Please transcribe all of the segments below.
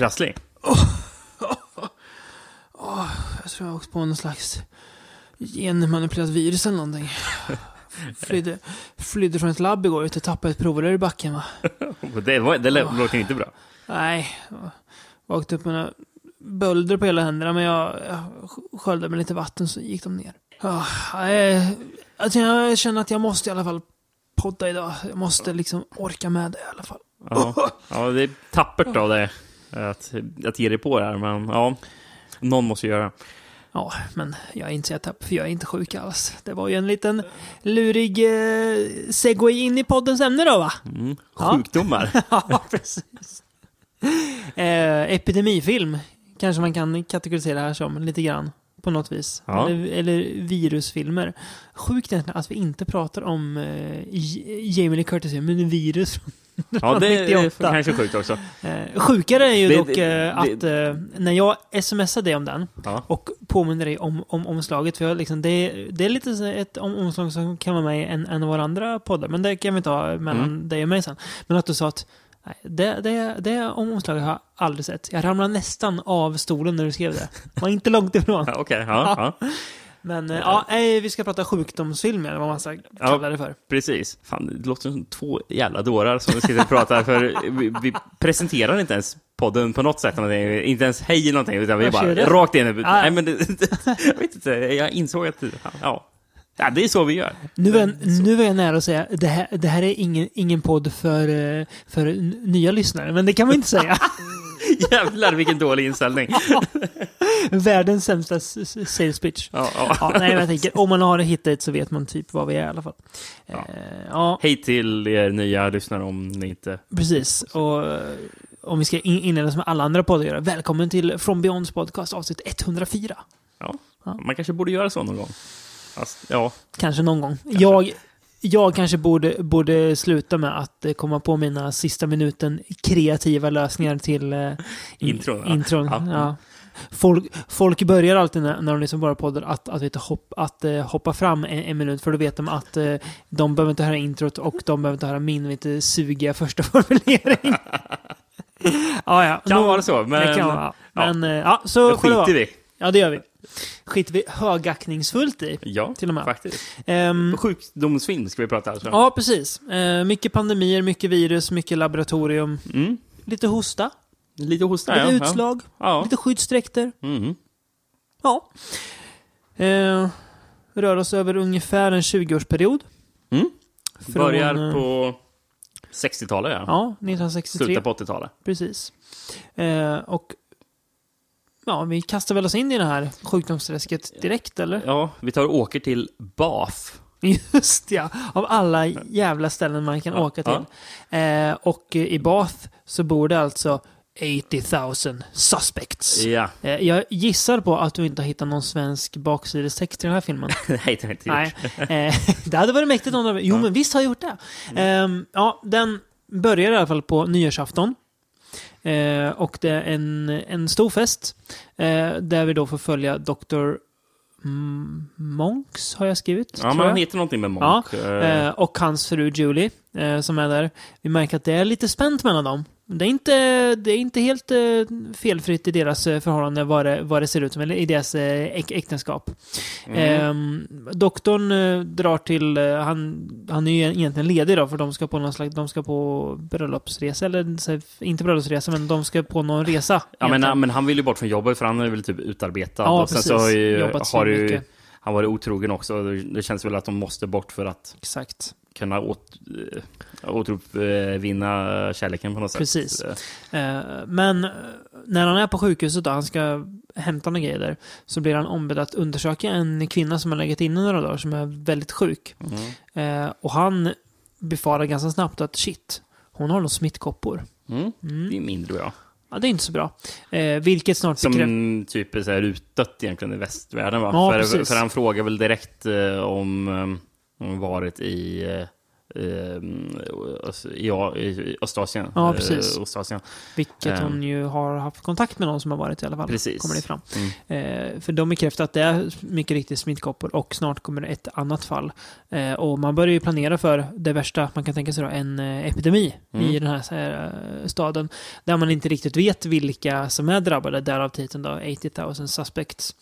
Är du krasslig? Jag tror jag har åkt på någon slags genmanipulerat virus eller någonting. Flydde, flydde från ett labb igår, ute tappade ett provrör i backen va. Det, var, det lå- låter inte bra. Nej, vaknade upp med några bölder på hela händerna men jag, jag sköljde med lite vatten så gick de ner. Ja, jag, jag känner att jag måste i alla fall podda idag. Jag måste liksom orka med det i alla fall. Ja, ja det är tappert av dig att, att ge dig på det här, men ja, någon måste göra. Ja, men jag så tapp för jag är inte sjuk alls. Det var ju en liten lurig eh, segway in i poddens ämne då va? Mm. Ja. Sjukdomar. ja, precis. Eh, epidemifilm kanske man kan kategorisera det här som lite grann. På något vis. Ja. Eller, eller virusfilmer. Sjukt egentligen att vi inte pratar om eh, Jamie Lee Curtis, men virus. från- Ja, det är 98. kanske sjukt också. Eh, sjukare är ju Det- dock det- eh, att eh, när jag smsar dig om den Ja. och påminner dig om, om omslaget, för jag liksom, det, det är lite ett om, omslag som kan vara med i en, en av våra andra poddar, men det kan vi ta mellan Mm. dig och mig sen. Men att du sa att det, det, det omslaget har jag aldrig sett. Jag ramlade nästan av stolen när du skrev det. Var inte långt ifrån. Ja, Okej, ja, ja. Men eh, ja, nej, vi ska prata sjukdomsfilmer, eller vad man ska kalla det för. Precis. Fan, det låter som två jävla dårar som vi sitter och pratar, för vi, vi presenterar inte ens podden på något sätt, inte ens hej eller någonting, utan vi bara det? rakt in. Ja. Nej, men det, jag vet inte, jag insåg att, ja, ja det är så vi gör. Nu är, nu är jag nära att säga det här, det här är ingen, ingen podd för, eh, för nya lyssnare, men det kan man inte säga. Jävlar vilken dålig inställning. Världens sämsta sales pitch. Ja, ja. Ja, nej, jag tänker, om man har hittat så vet man typ vad vi är i alla fall. Ja. Ja Hej till er nya lyssnare om ni inte... precis. Och eh, om vi ska in- inleda som alla andra poddar gör, välkommen till From Beyonds podcast avsnitt 104. Ja, Ja. man kanske borde göra så någon gång. Fast, ja, Kanske någon gång. Jag, jag kanske borde, borde sluta med att eh, komma på mina sista minuten kreativa lösningar till eh, in- Intron, ja. intron. Ja. Ja. Folk, folk börjar alltid när, när de liksom bara poddar att, att, vet, hopp, att eh, hoppa fram en, en minut för då vet de att eh, de behöver inte höra introt och de behöver inte höra min lite sugiga första formulering. ja, ja. kan vara så, men det kan vara. ja. Men ja, ja så skiter vi. Ja, det gör vi. Skiter vi högaktningsfullt i. Ja, Till och med. faktiskt. Ehm, Sjukdomsfilm ska vi prata alltså. Ja, precis. Eh, mycket pandemier, mycket virus, mycket laboratorium. Mm. Lite hosta, Lite hosta, lite ja. utslag, Ja. lite skyddsdräkter. Mm. Ja. Eh, rör oss över ungefär en 20-årsperiod. Mm. Från, Börjar eh, på 60-talet, ja. Ja, 1963. Slutet på 80-talet. Precis. Eh, och ja, vi kastar väl oss in i det här sjukdomsträsket direkt, eller? Ja, vi tar och åker till Bath. Just ja, av alla jävla ställen man kan Ja, åka till. Eh, och i Bath så bor det alltså 80 000 suspects. Ja, Eh, jag gissar på att du inte har hittat någon svensk baksidestext i den här filmen. nej det har jag inte gjort. Nej, eh, det hade varit mäktigt om de... Jo, men visst har jag gjort det. Mm. Eh, ja, den börjar i alla fall på nyårsafton. Eh, och det är en, en stor fest. Eh, där vi då får följa Dr. Monks, har jag skrivit. Ja, men han heter någonting med Ja, Monk. Eh, Eh, och hans fru Julie, eh, som är där. Vi märker att det är lite spänt mellan dem. Det är inte, det är inte helt eh, felfritt i deras eh, förhållande vad det, vad det ser ut som, eller i deras eh, äk- äktenskap. mm. Ehm, doktorn drar till, han, han är ju egentligen ledig då, för de ska på någon slags, de ska på bröllopsresa, eller inte bröllopsresa, men de ska på någon resa. Ja, men, men han vill ju bort från jobbet för han är väl typ utarbetad. Ja, och sen precis. så har, ju, har ju, han varit otrogen också. Det- känns väl att de måste bort för att Exakt. kunna åt, återuppvinna kärleken på något sätt. Precis. Eh, Eh, men eh, när han är på sjukhuset och han ska hämta några grejer där, så blir han ombedd att undersöka en kvinna som har legat inne några dagar som är väldigt sjuk. Mm. Eh, och han befarar ganska snabbt att shit, hon har nog smittkoppor. Mm. Mm. Det är mindre bra. Ja, det är inte så bra. Eh, vilket snart Som bekräftar... typ är så här utdött egentligen i västvärlden va? Ja, för, precis. för han frågar väl direkt eh, om eh, hon varit i eh, i, i Östasien. Ja, precis. Eh, Ostasien. Vilket Ehm. hon ju har haft kontakt med någon som har varit i alla fall. Precis. Kommer det fram. Mm. Eh, för de bekräftar att det är mycket riktigt smittkoppor och snart kommer det ett annat fall. Eh, och man börjar ju planera för det värsta man kan tänka sig då, en eh, epidemi Mm. i den här eh, staden. Där man inte riktigt vet vilka som är drabbade, därav titeln då, 80 000 suspects.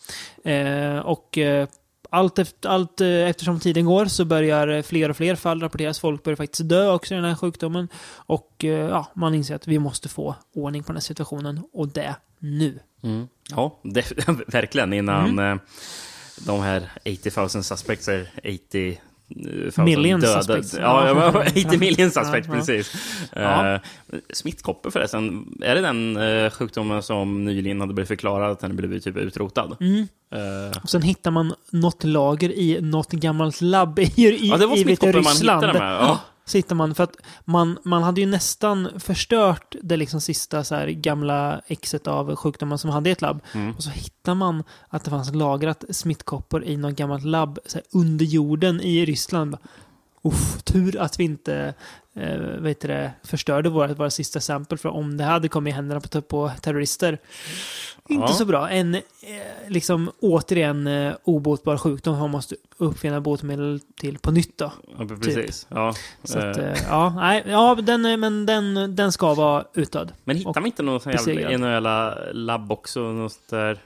Eh, och eh, allt, efter, allt eh, eftersom tiden går så börjar eh, fler och fler fall rapporteras. Folk börjar faktiskt dö också i den här sjukdomen. Och eh, ja, man inser att vi måste få ordning på den här situationen och det nu. Mm. Ja, det, verkligen. Innan Mm. de här 80 000 suspects är 80 000 Million döda. suspects. Ja, ja, 80 million suspects, Ja, precis. Ja. Eh, smittkoppor förresten, är det den eh, sjukdomen som nyligen hade blivit förklarad att den blivit typ utrotad? Mm. Eh, Och sen hittar man något lager i något gammalt labb i, i, ja, det var i smittkoppor man hittade med. Ja. Så hittar man, för att man, man hade ju nästan förstört det liksom sista så här gamla exet av sjukdomar som hade i ett labb. Mm. Och så hittar man att det fanns lagrat smittkoppor i något gammalt labb så här, under jorden i Ryssland. Uff, tur att vi inte eh, vet det, förstörde våra, våra sista sample för om det hade kommit i händerna på, på terrorister. Inte Ja. så bra. En eh, liksom återigen eh, obotbar sjukdom man måste uppfinna botemedel till på nytt då. Ja, precis. Ja. Så att, Eh, eh, ja, nej, ja, den, är- men den, den ska vara utdöd. Men hittar man inte någon sån jävla, labb också? Något där,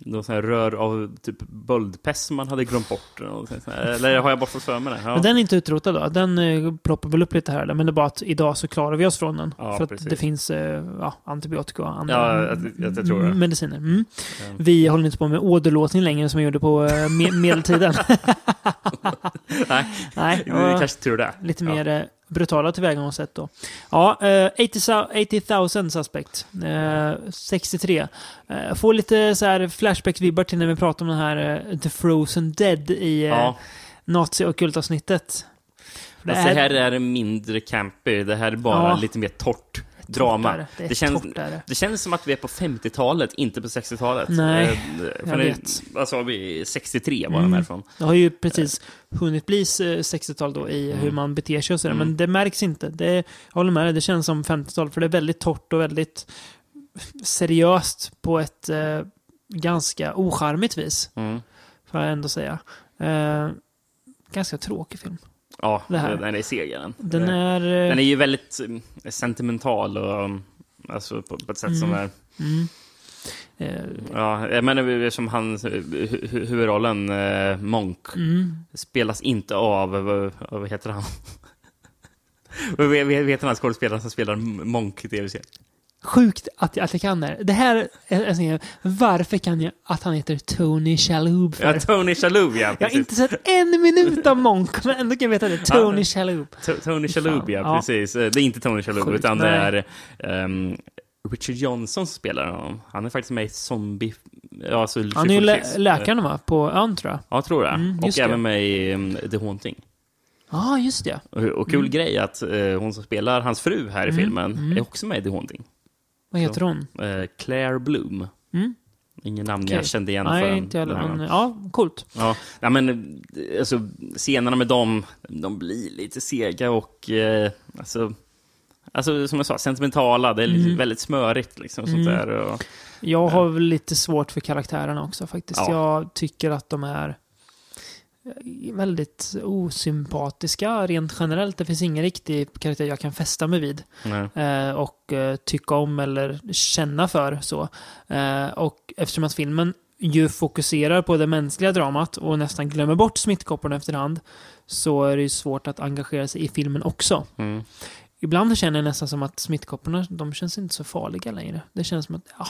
någon sån här rör av typ böldpest som man hade glömt bort? eller har jag bara fått för mig det? Ja. Men den är inte utrotad då. Den eh, ploppar väl upp lite här. Men det är bara att idag så klarar vi oss från den. Ja, för att precis. det finns eh, ja, antibiotika och andra Ja, jag- jag- jag mediciner. Mm. Vi håller inte på med åderlåtning längre som vi gjorde på eh, me medeltiden. Nej, Nej, det är kanske tur det. lite mer brutala tillvägagångssätt då. Ja, eh, 80 000 suspect. Eh, 63. Eh, får lite så här flashback-vibbar till när vi pratar om den här eh, The Frozen Dead i eh, Ja, nazi-ockultavsnittet. Det fast det här är mindre campy. Det här är bara Ja. lite mer torrt drama. Det. Det känns- det. Känns som att vi är på 50-talet, inte på 60-talet. Nej, Eh, för jag det- vet. Sa vi? 63 var Mm. den härifrån. Det har ju precis hunnit bli eh, 60-tal då i Mm. hur man beter sig och sådär. Mm. Men det märks inte. Det, jag håller med dig, det känns som 50-tal. För det är väldigt torrt och väldigt seriöst på ett eh, ganska ocharmigt vis. Mm. Får jag ändå säga. Eh, ganska tråkig film. Ja, Det här. den är seg. Den, Eh, är... eh, den är ju väldigt mm, sentimental och um, alltså på, på ett sätt som Mm. är... Mm. Eh, Ja, jag menar som han, hu- hu- huvudrollen eh, Monk mm. spelas inte av, vad, vad heter han? Vad heter han skådespelaren som spelar Monk i tv-serien? Sjukt att jag, att jag kan det. Det här är, är, är, varför kan jag att han heter Tony Shalhoub för? Ja, Tony Shalhoub, ja. jag har precis. inte sett en minut av Monk, men ändå kan jag veta det. Tony Ja. Shalhoub. To- Tony Shalhoub, ja, precis. Eh, Det är inte Tony Shalhoub, Sjukt, utan det är ehm, Richard Johnson som spelar honom. Han är faktiskt med i Zombie... Ja, alltså Han är ju lä läkaren va? På ön tror jag. Ja, jag tror det. Mm, och det. även med i um, The Haunting. Ja, ah, just det. Och, och kul grej att eh, hon som spelar hans fru här i Mm, filmen mm. är också med i The Haunting. Vad heter hon? Eh, Claire Bloom. Mm? Ingen namn Okej. jag kände igen Nej, förrän inte heller. Men ja, coolt. Ja, ja men eh, alltså, scenerna med dem, de blir lite sega och eh, alltså, alltså, som jag sa, sentimentala. Det är Mm. väldigt smörigt liksom. Sånt Mm. där, och, Jag har väl lite svårt för karaktärerna också faktiskt. Ja. Jag tycker att de är eh, väldigt osympatiska rent generellt. Det finns ingen riktig karaktär jag kan fästa mig vid. eh, och eh, tycka om eller känna för. så. Eh, och eftersom att filmen ju fokuserar på det mänskliga dramat och nästan glömmer bort smittkopporna efterhand så är det ju svårt att engagera sig i filmen också. Mm. Ibland känner jag nästan som att smittkopporna, de känns inte så farliga längre. Det känns som att, ja,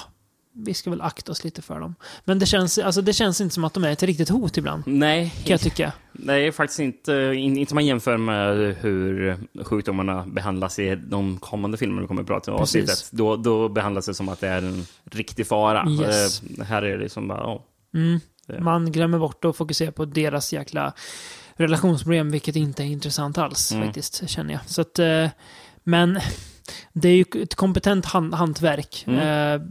vi ska väl akta oss lite för dem. Men det känns, alltså, det känns inte som att de är ett riktigt hot ibland, Nej, kan jag tycka. nej, faktiskt inte. In, inte om man jämför med hur sjukdomarna behandlas i de kommande filmerna vi kommer att prata om. Precis. avsnittet. Då, då behandlas det som att det är en riktig fara. Yes. Eh, här är det liksom bara, oh, Mm. Man glömmer bort att fokusera på deras jäkla relationsproblem, vilket inte är intressant alls Mm. faktiskt, känner jag. Så att, eh, men det är ju ett kompetent hantverk. Mm. Eh,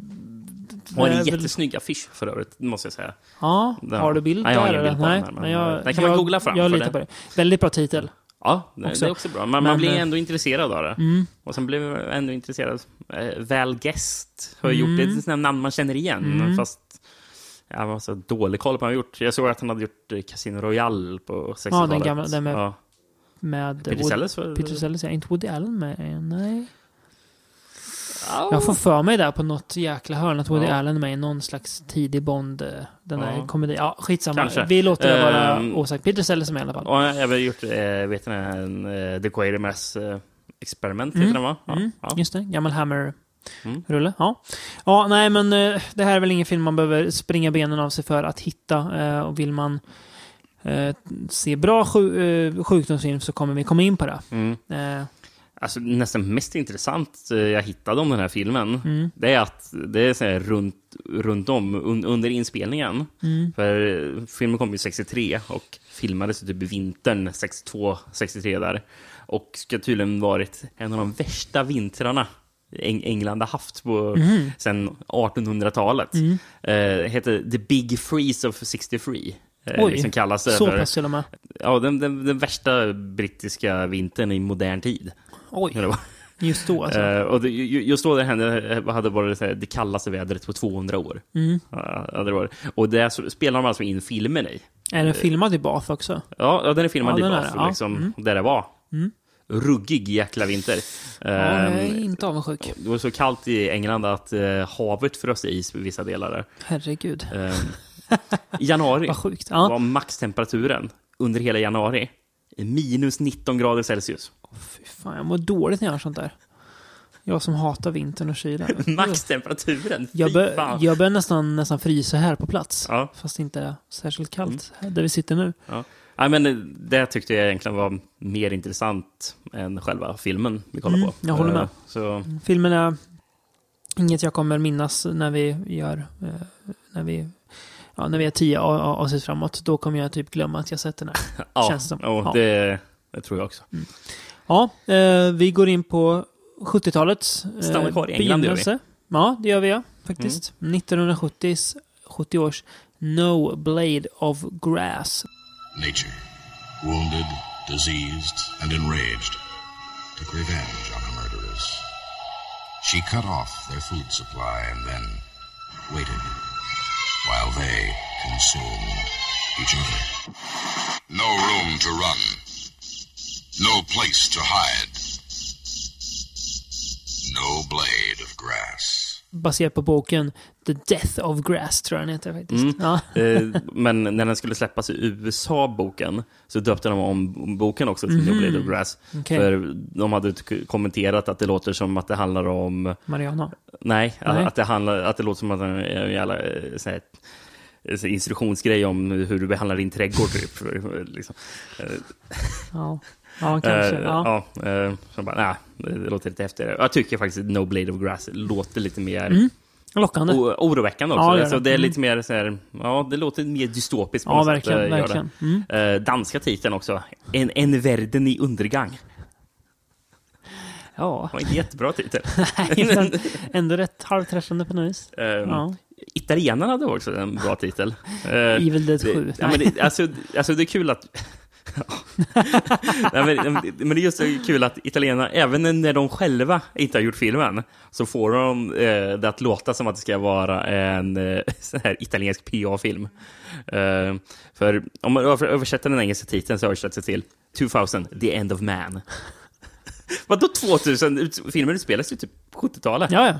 och det en väl- jättesnygg affisch för övrigt, måste jag säga. Ja, Där. har du bild Nej, jag har där? ingen bild på den Nej, här, men jag, den kan man jag, googla fram, Jag litar det- på det. Väldigt bra titel. Ja, det, Också. det är också bra. Men, man Men, blir eh, ändå intresserad av det. Mm. Och sen blev jag ändå intresserad. Eh, Val Guest har Mm. gjort det. Det är ett sånt här namn man känner igen. Mm. Fast jag var så dålig koll på vad han har gjort. Jag såg att han hade gjort eh, Casino Royale på 60-talet. Ja, den gamla- den med- Ja. Med Peter Wood- Sellers. Peter Sellers, ja. Inte Woody Allen med? Nej. Ja. Jag får för mig där på något jäkla hörn att Woody Ja. Allen är med i någon slags tidig Bond, eh, den där Ja. komedi. Ja, skitsamma. Kanske. Vi låter det vara Ehm. osagt. Peter är med i alla fall. Och jag har gjort, eh, vet ni, en eh, The Quatermass eh, experiment, Mm. heter den va? Ja. Mm. Ja. Just det, gammal Hammer-rulle. Mm. Ja. ja, nej men det här är väl ingen film man behöver springa benen av sig för att hitta. Och vill man se bra sju, sjukdomsfilm så kommer vi komma in på det. Mm. Alltså nästan mest intressant eh, jag hittade om den här filmen, Mm. det är att det är så här runt, runt om un, under inspelningen. Mm. För eh, filmen kom ju 63 och filmades typ vintern 62, 63 där. Och ska tydligen varit en av de värsta vintrarna Eng England har haft på, Mhm. sedan 1800-talet. Mm. Eh, heter The Big Freeze of 63. Eh, Oj, liksom kallas det så pass till och med. ja, den, den, den värsta brittiska vintern i modern tid. Oj, det just då alltså. Eh, och det, ju- just då det hände eh, hade varit här, det kallaste vädret på 200 år. Mm. Ja, det var det. Och det spelar de alltså in filmen i. Är den filmad i Bath också? Ja, ja den är filmad Ja, i är Bath, det. Ja, liksom, mm. där det var. Mm. Ruggig jäkla vinter. Ja, jag är Ehm, inte avundsjuk. det var så kallt i England att eh, havet frös i is i vissa delar där. Herregud. Ehm, I januari sjukt. Ja. var maxtemperaturen under hela januari minus 19 grader Celsius. Fy fan, jag mår dåligt när jag gör sånt där. Jag som hatar vintern och kylan. Maxtemperaturen? Jag, bör, jag börjar nästan, nästan frysa här på plats. Ja. Fast inte särskilt kallt här där vi sitter nu. Ja. Ja, men eh, det tyckte jag egentligen var mer intressant än själva filmen vi kollar Mm, på. jag håller med. Eh, Så, Filmen är inget jag kommer minnas när vi gör... Eh, när vi... Ja, när vi är tio avsnitt framåt. Då kommer jag typ glömma att jag sett den här. ja, Känns det som. ja, Ja. Det, det tror jag också. Ja, eh, vi går in på 70-talets eh, Stannar kvar i England, gör vi. begynnelse. Ja, det gör vi ja, faktiskt. 1970s, 70 års No Blade of Grass. Nature, wounded, diseased, and enraged, took revenge on her murderers. She cut off their food supply and then waited while they consumed each other. No room to run. No place to hide. No blade of grass. Baserat på boken The Death of Grass, tror jag den heter faktiskt. Mm. Ja. Eh, Men när den skulle släppas i USA, boken, så döpte de om boken också till No Blade of Grass. Okej. För de hade kommenterat att det låter som att det handlar om Mariana. Nej, Nej. Att, det handlar, att det låter som att det är en jävla eh, här, eh, sån här instruktionsgrej om hur du behandlar din trädgård. Typ. liksom. Ja, ja kanske. eh, ja. ja, eh, så bara, det, det låter lite häftigare. Jag tycker faktiskt att No Blade of Grass låter lite mer Mm. Lockande. o- oroväckande också. Ja, det det, det. så det är Mm. lite mer så här, ja, det låter mer dystopiskt Ja, något sätt, verkligen. eh, det. verkligen. Mm. Eh, danska titeln också. En, en världen i undergång. Ja, Det var en jättebra titel. Nej, ändå rätt halvträffande på något vis. Eh, Ja. Italienarna hade också en bra titel. Eh, Evil Dead det- 7. Ja, men det, alltså, alltså det är kul att... Nej, men, men det är just så kul att italienarna, även när de själva inte har gjort filmen, så får de eh, det att låta som att det ska vara en eh, sån här italiensk PA-film. Eh, för om man översätter den engelska titeln så översätts det till 2000, The End of Man. Vadå 2000? Filmen utspelas ju typ 70-talet. Ja, ja.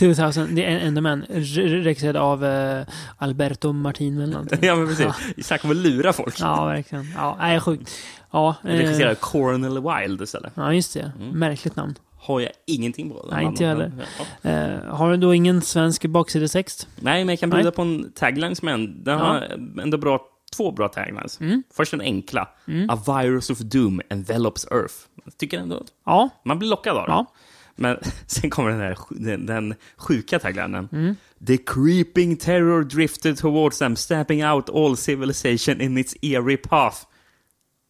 2000, det är Enderman. Regisserad av eh, Alberto Martin eller någonting. Ja, men precis. Ja. Snacka om att lura folk. Ja, verkligen. Ja, nej, sjukt. Ja, eh, Regisserad av Coronel Wild istället. ja, just det. Märkligt namn. Har jag ingenting på. Nej, inte jag mannen. Ja. Eh, har du då ingen svensk baksidestext? Nej, men jag kan Nej. bjuda på en tagline som är en, den Ja. har ändå bra, två bra taglines. Mm. Först den enkla. A virus of doom envelops earth. Jag tycker ändå Ja. man blir lockad av den. Ja. Men sen kommer den, här, den, den sjuka taglinen. Mm. The creeping terror drifted towards them, stamping out all civilization in its eerie path.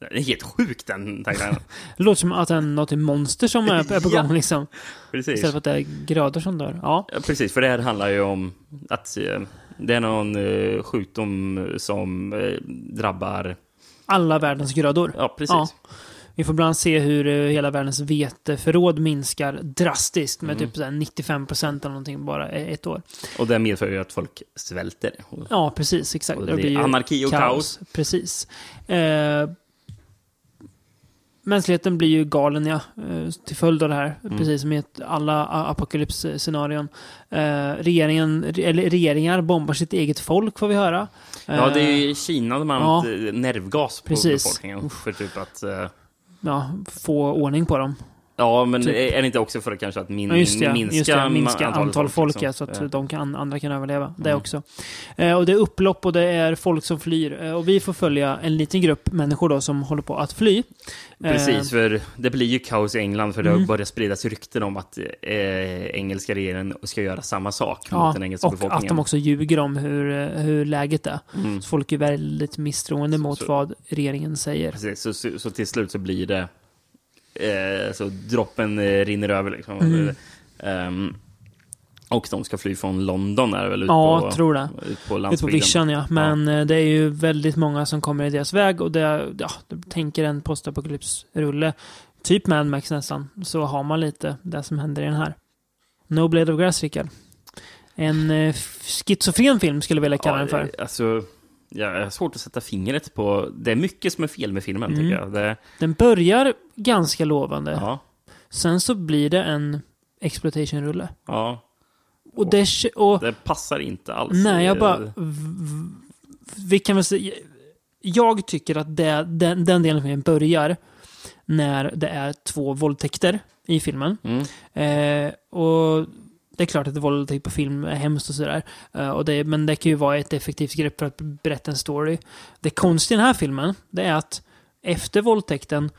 Den är helt sjuk den taglinen. Det låter som att det är något monster som är, är på Ja. gång liksom. Precis. Istället för att det är grödor som dör. Ja. Ja, precis, för det här handlar ju om att eh, det är någon eh, sjukdom som eh, drabbar alla världens grödor. Ja, precis. Ja. Vi får bland annat se hur eh, hela världens veteförråd minskar drastiskt med Mm. typ så här 95 procent eller någonting bara e- ett år. Och det medför ju att folk svälter. Ja, precis. Exakt. Och det blir anarki och kaos. Precis. Eh, mänskligheten blir ju galen, ja. Eh, till följd av det här. Mm. Precis som i alla apokalypsscenarion. Eh, regeringen, eller regeringar bombar sitt eget folk, får vi höra. Ja, det är Eh, ju i Kina de har ja. använt eh, nervgas på Precis. befolkningen. För typ att... eh, ja, få ordning på dem. Ja, men Typ. är det inte också för att kanske att min, Ja, just det. minska, just det minska antal folk, liksom? ja, så att de kan, andra kan överleva. Det Mm. också. Eh, och det är upplopp och det är folk som flyr. Eh, och vi får följa en liten grupp människor då som håller på att fly. Eh, Precis, för det blir ju kaos i England för det har Mm. börjat spridas rykten om att eh, engelska regeringen ska göra samma sak Ja, mot den engelska och befolkningen. att de också ljuger om hur, eh, hur läget är. Mm. Så folk är väldigt misstroende mot så- vad regeringen säger. Precis, så, så, så till slut så blir det... Eh, så droppen eh, rinner över liksom. Mm. Ehm, och de ska fly från London är det väl? Ut Ja, på, tror det. Ut på Ute på vischan ja. Men eh, det är ju väldigt många som kommer i deras väg och det, ja, tänker en postapokalypsrulle, typ Mad Max nästan, så har man lite det som händer i den här. No Blade of Grass, Rickard. En eh, schizofren film skulle jag vilja kalla den för. Alltså, jag har svårt att sätta fingret på... Det är mycket som är fel med filmen, Mm. tycker jag. Det, Den börjar ganska lovande. ja, Sen så blir det en exploitation-rulle. ja, Och det... Och, det passar inte alls. Nej, jag bara... Vi kan väl säga... Jag tycker att det, den, den delen av filmen börjar när det är två våldtäkter i filmen. Mm. Eh, och det är klart att våldtäkt på film är hemskt och sådär. Eh, och det, men det kan ju vara ett effektivt grepp för att berätta en story. Det konstiga i den här filmen, det är att efter våldtäkten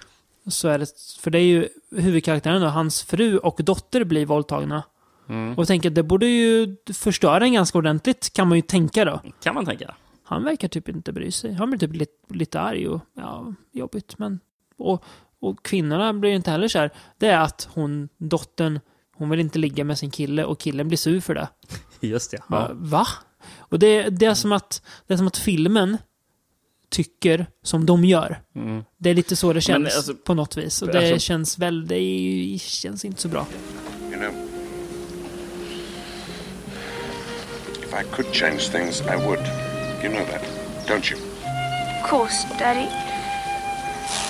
så är det, för det är ju huvudkaraktären då, hans fru och dotter blir våldtagna. Mm. Och tänker att det borde ju förstöra en ganska ordentligt, kan man ju tänka då. Kan man tänka. Han verkar typ inte bry sig. Han blir typ lite, lite arg och ja, jobbigt. Men, och, och kvinnorna blir inte heller så här. Det är att hon, dottern, hon vill inte ligga med sin kille och killen blir sur för det. Just det. Ja. Va? Och det, det, är som att, det är som att filmen tycker som de gör. Mm. Det är lite så det känns Men, alltså- på något vis. Och det alltså- känns väl, det känns inte så bra. You know, if I could change things, I would. You know that, don't you? Of course, Daddy.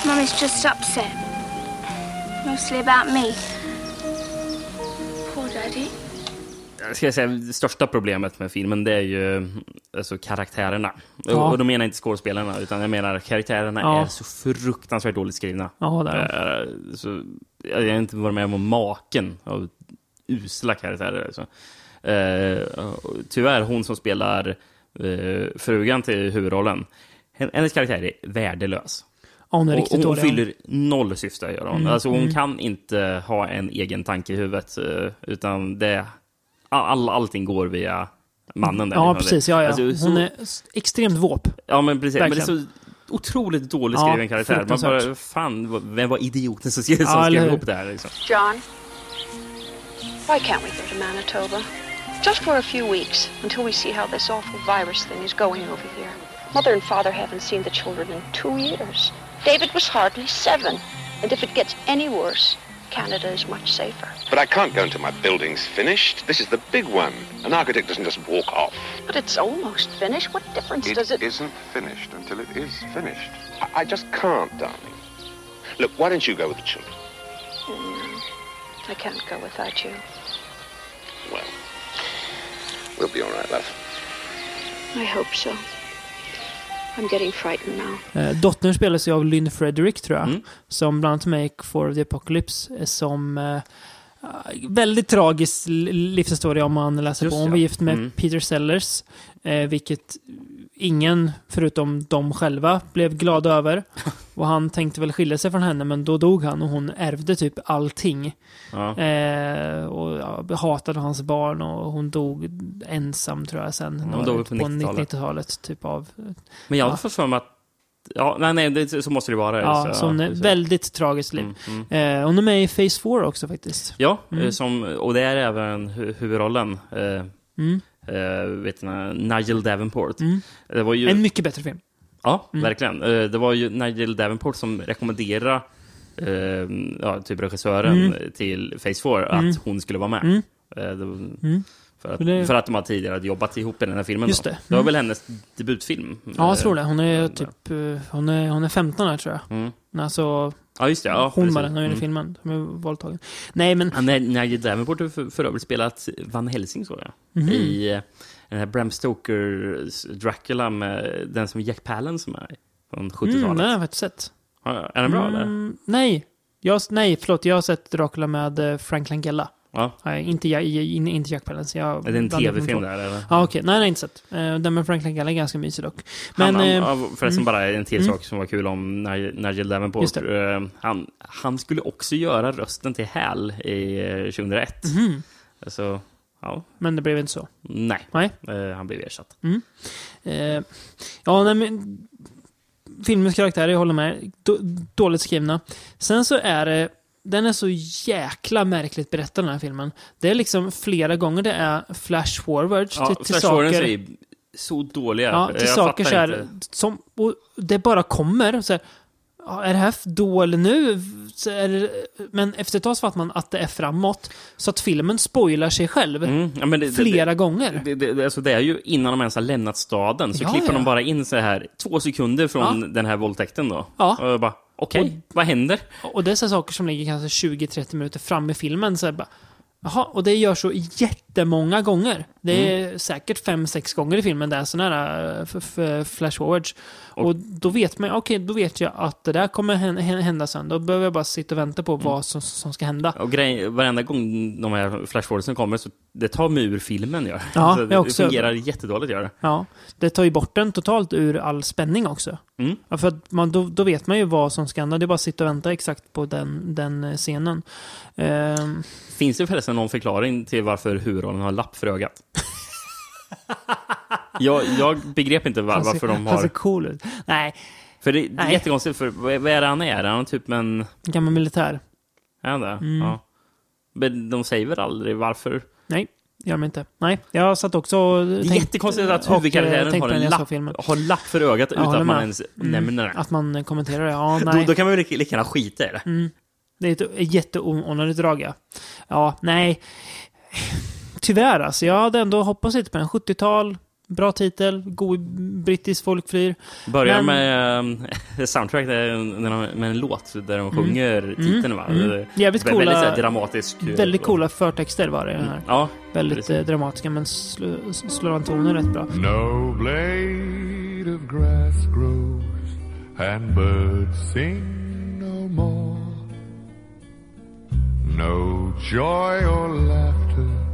Mummy's just upset. Mostly about me. Jag ska säga, det största problemet med filmen det är ju alltså, karaktärerna. Ja. Och, då menar jag inte skådespelarna, utan jag menar karaktärerna Ja. är så fruktansvärt dåligt skrivna. Ja, där. är. Eh, så, jag har inte varit med om maken av usla karaktärer. Alltså. Och tyvärr, hon som spelar eh, frugan till huvudrollen, hen- hennes karaktär är värdelös. Ja, hon är riktigt hon dålig. fyller noll syfte, gör hon. Mm, alltså, hon mm. kan inte ha en egen tanke i huvudet, eh, utan det, all, allting går via mannen. Där, Ja, precis. Ja, ja. Alltså, så- Hon är extremt våp. Ja, men precis. Men det är Verkligen. så otroligt dåligt Ja, skriven karaktär. Man bara, fan, vad- vem var idioten som skrev, som Ja, eller skrev ihop det här? Liksom? John, why can't we go to Manitoba? Just for a few weeks until we see how this awful virus thing is going over here. Mother and father haven't seen the children in two years. David was hardly seven. And if it gets any worse, Canada is much safer. But I can't go until my building's finished. This is the big one. An architect doesn't just walk off. But it's almost finished. What difference does it... it... isn't finished until it is finished. I, I just can't, darling. Look, why don't you go with the children? No, I can't go without you. Well, we'll be all right, love. I hope so. I'm getting frightened now. Eh, dottern spelas ju av Lynn Frederick, tror jag. Mm. Som bland annat i For the Apocalypse. Som eh, väldigt tragisk li- livshistoria om man läser Just på. Hon ja. var gift med Mm. Peter Sellers. Eh, vilket ingen, förutom de själva, blev glada över. och han tänkte väl skilja sig från henne, men då dog han och hon ärvde typ allting. Ja. Eh, och ja, hatade hans barn och hon dog ensam tror jag sen. Hon dog på 90-talet. 90-talet. Typ av Men jag Ja. hade fått för mig att... Ja, nej, nej, det, så måste det vara. Ja, så, är precis. väldigt tragiskt liv. Mm, mm. Eh, hon är med i Phase 4 också faktiskt. Ja, Mm. eh, som, och det är även hu- huvudrollen. Eh, Mm. Eh, vet ni, Nigel Davenport. Mm. Det var ju... En mycket bättre film. Ja, Mm. verkligen. Eh, Det var ju Nigel Davenport som rekommenderade eh, ja, typ regissören Mm. till Phase 4 att hon skulle vara med. Mm. Eh, Mm. För, att, det- för att de har tidigare jobbat ihop i den här filmen. Just det. det var Mm. väl hennes debutfilm? Ja, jag tror det. Hon är typ, hon är, hon är 15 här tror jag. Mm. Alltså, Ja, just det. Ja, hon var den i Mm. filmen. Som är våldtagen. Nej, men... Är Nigel Davenport har för, för övrigt spelat Van Helsing, såg jag. Mhm. I eh, den här Bram Stokers Dracula med den som Jack Palance som är från 70-talet. Mm, har jag faktiskt sett. Ja, är den bra, eller? Mm, nej. Jag, nej, förlåt. Jag har sett Dracula med eh, Frank Langella. Ja. Nej, inte, in- inte Jack Palance. Jag Är det en tv-film där, eller? Ja, okej. Nej, den har jag inte sett. Eh, Den med Frank Langella är ganska mysig dock. Men... han, han, eh, ja, förresten mm. bara en till Mm. sak som var kul om Nigel Davenport. Eh, Han, han skulle också göra rösten till Hal i eh, 2001. mhm. Så, ja, Men det blev inte så. nej. Nej. Eh, Han blev ersatt. Eh, ja, nej, men, filmens karaktärer, jag håller med. Då, dåligt skrivna. Sen så är det... Den är så jäkla märkligt berättad den här filmen. Det är liksom flera gånger det är flash forwards Ja, till, till Flash saker. är så dåliga. Ja, Jag till saker så här, som, och det bara kommer. Så här, är det här då eller nu? Det, men efter ett tag så fattar man att det är framåt. Så att filmen spoilar sig själv Mm, ja, det, flera gånger. Det, det, det, alltså det är ju innan de ens har lämnat staden, så Ja, klipper ja. de bara in så här två sekunder från den här våldtäkten då. Ja. Och jag bara, okej, Och- vad händer? Och det är så saker som ligger kanske 20-30 minuter fram i filmen. Så bara, Jaha, och det gör så jättemånga gånger. Det är Mm. säkert 5-6 gånger i filmen det är sådana här eh, f- f- flash forwards. Och, då vet man, okej, då vet jag att det där kommer hän- hän- hända sen. Då behöver jag bara sitta och vänta på Mm. vad som, som ska hända. Och grej, varenda gång de här flashforwardsen kommer, så det tar mig ur filmen. Gör. Ja, så det, också. det fungerar jättedåligt. Gör det. Ja, det tar ju bort den totalt ur all spänning också. Mm. Ja, för att man, då, då vet man ju vad som ska hända. Det är bara att sitta och vänta exakt på den, den eh, scenen. Ehm, Finns det förresten någon förklaring till varför huvudrollen har lapp för ögat? jag, jag begrep inte var, varför de Han ser har... cool ut. Nej, För det, det är jättekonstigt, för vad är det han är? Är han typ en... gammal militär. Är han det? Mm. Ja. Men de säger väl aldrig varför? Nej, gör de inte. Nej, jag satt också och Det är tänkt- jättekonstigt att huvudkaraktären har en lapp, har lapp för ögat Jag utan att man ens Mm, nämner det. Att man kommenterar det. Ja, Då, nej. då kan man väl lika lika gärna skita i det. Mm. Det är ett jätteonödigt drag, ja. Ja, nej. Tyvärr alltså. Jag hade ändå hoppats lite på den. 70-tal, bra titel, god brittisk folkflyr. Börjar Men- med äh, soundtrack med en låt där de sjunger titeln. Va? Mm. Det- Jävligt Väldigt här coola, dramatisk. eh, väldigt coola förtexter var det den här. Ja, Väldigt precis. eh, dramatiska, men slår slår an tonen rätt bra. No blade of grass grows, and birds sing no more. No joy or laughter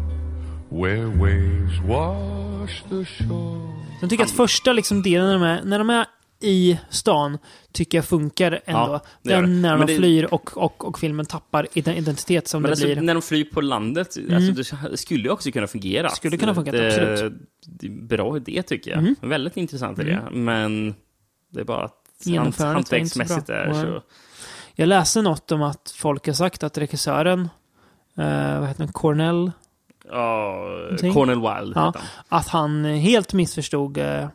where waves wash the shore. Jag tycker att första liksom delen när de är, när de är i stan tycker jag funkar ändå. Ja, det gör det. Den när de det- flyr och, och, och filmen tappar iden- identitet som Men det alltså, blir. när de flyr på landet, alltså, det skulle ju också kunna fungera. Skulle kunna funka, det, absolut. Mm. Det är en bra idé tycker jag. Väldigt intressant idé. Men det är bara att är så hantverksmässigt bra. är så... Jag läste något om att folk har sagt att regissören, eh, vad heter han, Cornell, Ja, Någonting? Cornel Wilde Ja. han. att han helt missförstod, eh,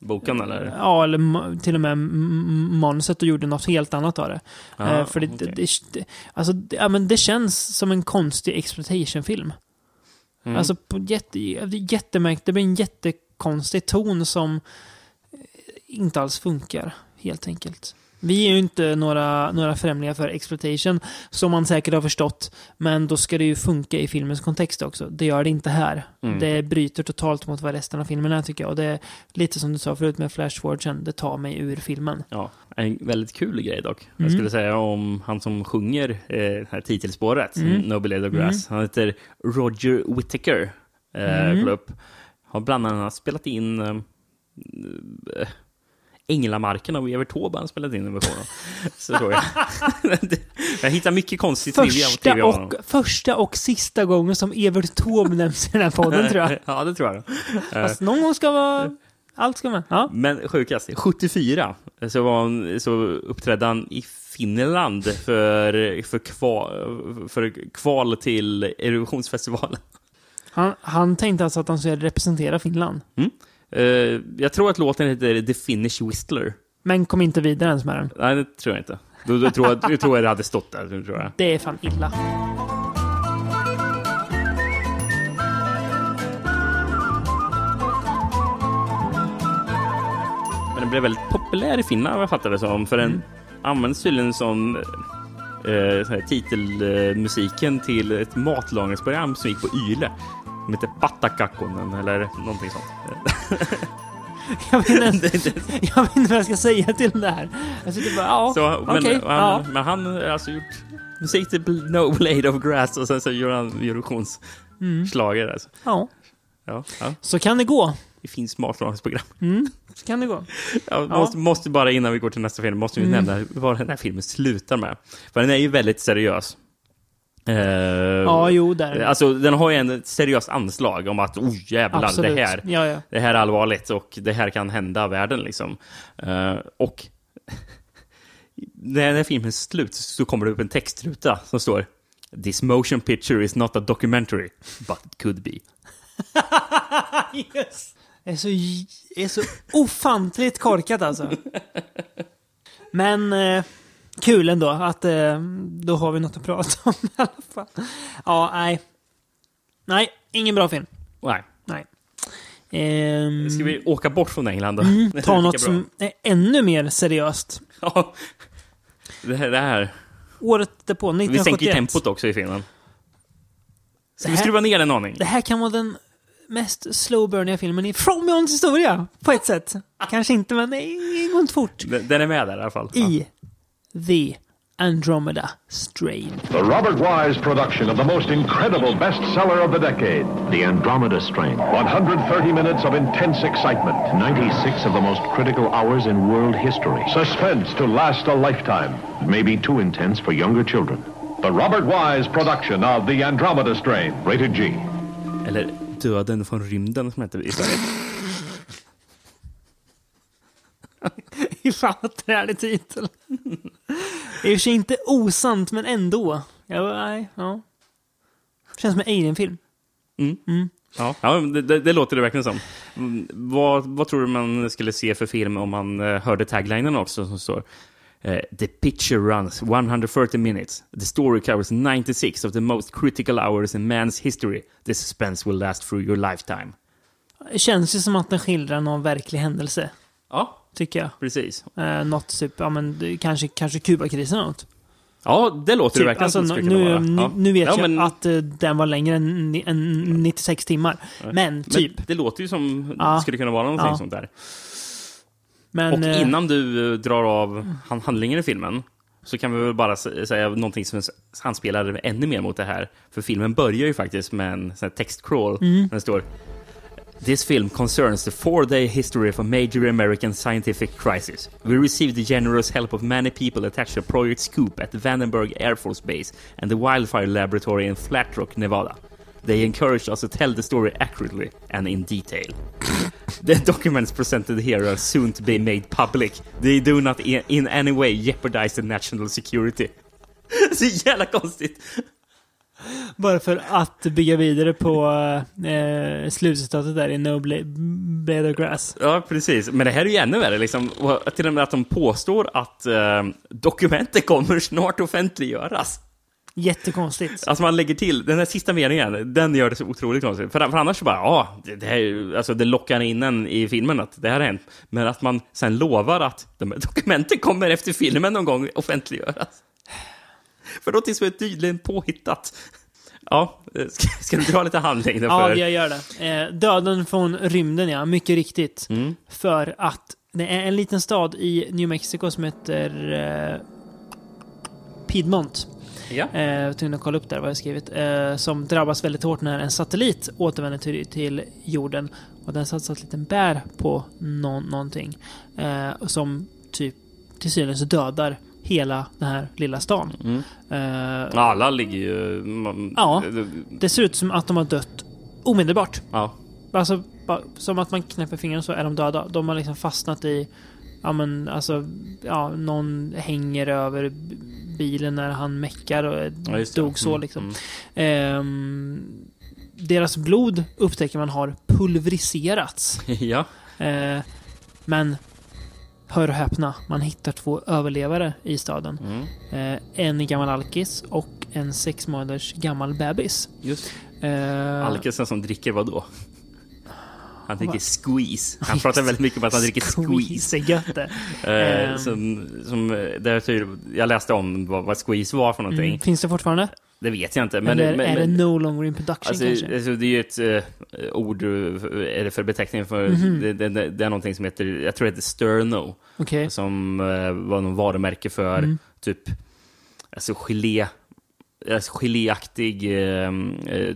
Boken eller? ja, eller till och med manuset och gjorde något helt annat av det. Ja, eh, för det, okej. det, det, alltså, det, ja, men det känns som en konstig exploitation-film. Mm. Alltså på jätte, jättemärkt, det blir en jättekonstig ton som eh, inte alls funkar, helt enkelt. Vi är ju inte några, några främlingar för exploitation, som man säkert har förstått. Men då ska det ju funka i filmens kontext också. Det gör det inte här. Mm. Det bryter totalt mot vad resten av filmen är, tycker jag. Och det är lite som du sa förut med flashforwarden, det tar mig ur filmen. Ja, en väldigt kul grej dock. Mm. Jag skulle säga om han som sjunger eh, det här titelspåret, Mm. No Blade of Grass. Han heter Roger Whittaker. Eh, Mm. Har bland annat spelat in eh, eh, Änglamarken av Evert Taube han spelat in en version av. Så såg jag. jag hittar mycket konstigt Första trivia och, första och sista gången som Evert Taube nämns i den här podden, tror jag. ja, det tror jag. Eh, Fast någon gång ska vara... Allt ska med. Ja. Men sjukast, 74 så, var han, så uppträdde han i Finland för, för, kval, för kval till Eurovisionsfestivalen. Han, han tänkte alltså att han skulle representera Finland. Eh, jag tror att låten heter The Finnish Whistler. Men kom inte vidare ens med den. Nej, det tror jag inte. Då, då tror jag, jag tror jag det hade stått där. Tror jag. Det är fan illa. Men den blev väldigt populär i Finland, vad jag fattar det som. För den används tydligen som eh, här, titelmusiken till ett matlagningsprogram som gick på Yle. Som heter Pattakakkonen eller någonting sånt. Jag vet, inte, jag vet inte vad jag ska säga till det här. Jag sitter bara, ja, Så, men, okej. han, ja. men han har alltså gjort musik till No Blade of Grass och sen så gör han Eurovisionsschlager. Alltså. ja, Ja, ja, så kan det gå. det finns matlagningsprogram. Så kan det gå. Ja, Måste, måste bara innan vi går till nästa film, måste vi Mm. nämna vad den här filmen slutar med. För den är ju väldigt seriös. Eh, Ja, jo, där. Alltså, den har ju en ett seriöst anslag om att oh jävlar, Absolut. det här, Ja, ja. det här är allvarligt och det här kan hända världen liksom. Eh, och när den här filmen slut så kommer det upp en textruta som står This motion picture is not a documentary, but it could be. Yes. Det är så, är så ofantligt korkat alltså. Men eh, kul ändå att eh, då har vi något att prata om i alla fall. Ja, nej. Nej, ingen bra film. Nej. Nej. Ehm, Ska vi åka bort från England då? Är ta något som är ännu mer seriöst. Ja. Det här, det här. Året därpå, Vi 1971. sänker tempot också i filmen. Ska Det vi här- skruva ner en aning? Det här kan vara den mest slowburniga filmen i Fromions historia, på ett sätt. Kanske inte, men det går inte fort. Den den är med där i alla fall. I The Andromeda Strain. The Robert Wise production of the most incredible bestseller of the decade. The Andromeda Strain. 130 minutes of intense excitement. 96 of the most critical hours in world history. Suspense to last a lifetime. Maybe too intense for younger children. The Robert Wise production of The Andromeda Strain. Rated G. Eller Döden från rymden som heter i Sverige. Fan vad trälig titel. Det är i och för sig inte osant, men ändå. Ja, nej, ja. Känns som en Alien-film. Ja, ja men det, det, det låter det verkligen som. Mm, vad, vad tror du man skulle se för film om man eh, hörde taglinen också som står eh, The picture runs 130 minutes. The story covers 96 of the most critical hours in man's history. The suspense will last through your lifetime. Det känns ju som att den skildrar någon verklig händelse, Ja, tycker jag. precis. Eh, något typ, ja men det- kanske, kanske Kubakrisen eller något. Ja, det låter det Typ, verkligen alltså, som det nu, vara. nu, Ja. nu vet ja, jag men, att eh, den var längre än, än 96 timmar. Men typ. Men det låter ju som Ja. det skulle kunna vara någonting Ja. sånt där. Men, Och eh, innan du eh, drar av han- handlingen i filmen så kan vi väl bara säga någonting som anspelar ännu mer mot det här. För filmen börjar ju faktiskt med en textcrawl. Mm. Där det står This film concerns the four-day history of a major American scientific crisis. We received the generous help of many people attached to Project Scoop at the Vandenberg Air Force Base and the Wildfire Laboratory in Flat Rock, Nevada. They encouraged us to tell the story accurately and in detail. The documents presented here are soon to be made public. They do not in any way jeopardize the national security. Så jävla konstigt! Bara för att bygga vidare på eh, slutcitatet där i No Bla- Blade of Grass. Ja, precis. Men det här är ju ännu värre. Liksom. Och till och med att de påstår att eh, dokumenten kommer snart offentliggöras. Jättekonstigt. Alltså man lägger till, den här sista meningen, den gör det så otroligt konstigt. För, för annars så bara, ja, det, det, här, alltså, det lockar in en i filmen att det här har hänt. Men att man sen lovar att de här dokumenten kommer efter filmen någon gång offentliggöras. För någonting som är tydligen påhittat. Ja, eh, ska, ska du dra lite handling? Ja, jag gör det. Eh, döden från rymden, ja. Mycket riktigt. Mm. För att det är en liten stad i New Mexico som heter eh, Piedmont. Ja. Eh, jag tvungen att kolla upp där vad jag skrivit. Eh, som drabbas väldigt hårt när en satellit återvänder till, till jorden. Och den satt satt liten bär på nå- någonting. Eh, som typ till synes dödar hela den här lilla stan. Mm. Eh, Alla ligger ju... man- Ja. det ser ut som att de har dött omedelbart. ja. Alltså, som att man knäpper fingrarna så är de döda. De har liksom fastnat i, ja men alltså, ja, någon hänger över bilen när han meckar och Ja, dog så Mm, liksom. mm. Ehm, deras blod upptäcker man har pulveriserats. ja. Eh, men hör och häpna, man hittar två överlevare i staden. Mm. Eh, en gammal alkis och en sex månaders gammal bebis. Just Eh, Alkesen som dricker vad då? Han dricker squeeze. Han pratar väldigt mycket om att han dricker squeeze. det. Eh, Ehm. som, som, där tyder, jag läste om vad, vad squeeze var för någonting. Mm. Finns det fortfarande? Det vet jag inte. Men, Eller men, är det men, no longer in production Alltså, kanske? alltså, det är ju ett eh, ord, eh, är det för beteckning för, Mhm. det, det, det, det är någonting som heter, jag tror det heter Sterno, Okej. som eh, var någon varumärke för Mm. typ, alltså gelé, alltså geléaktig eh,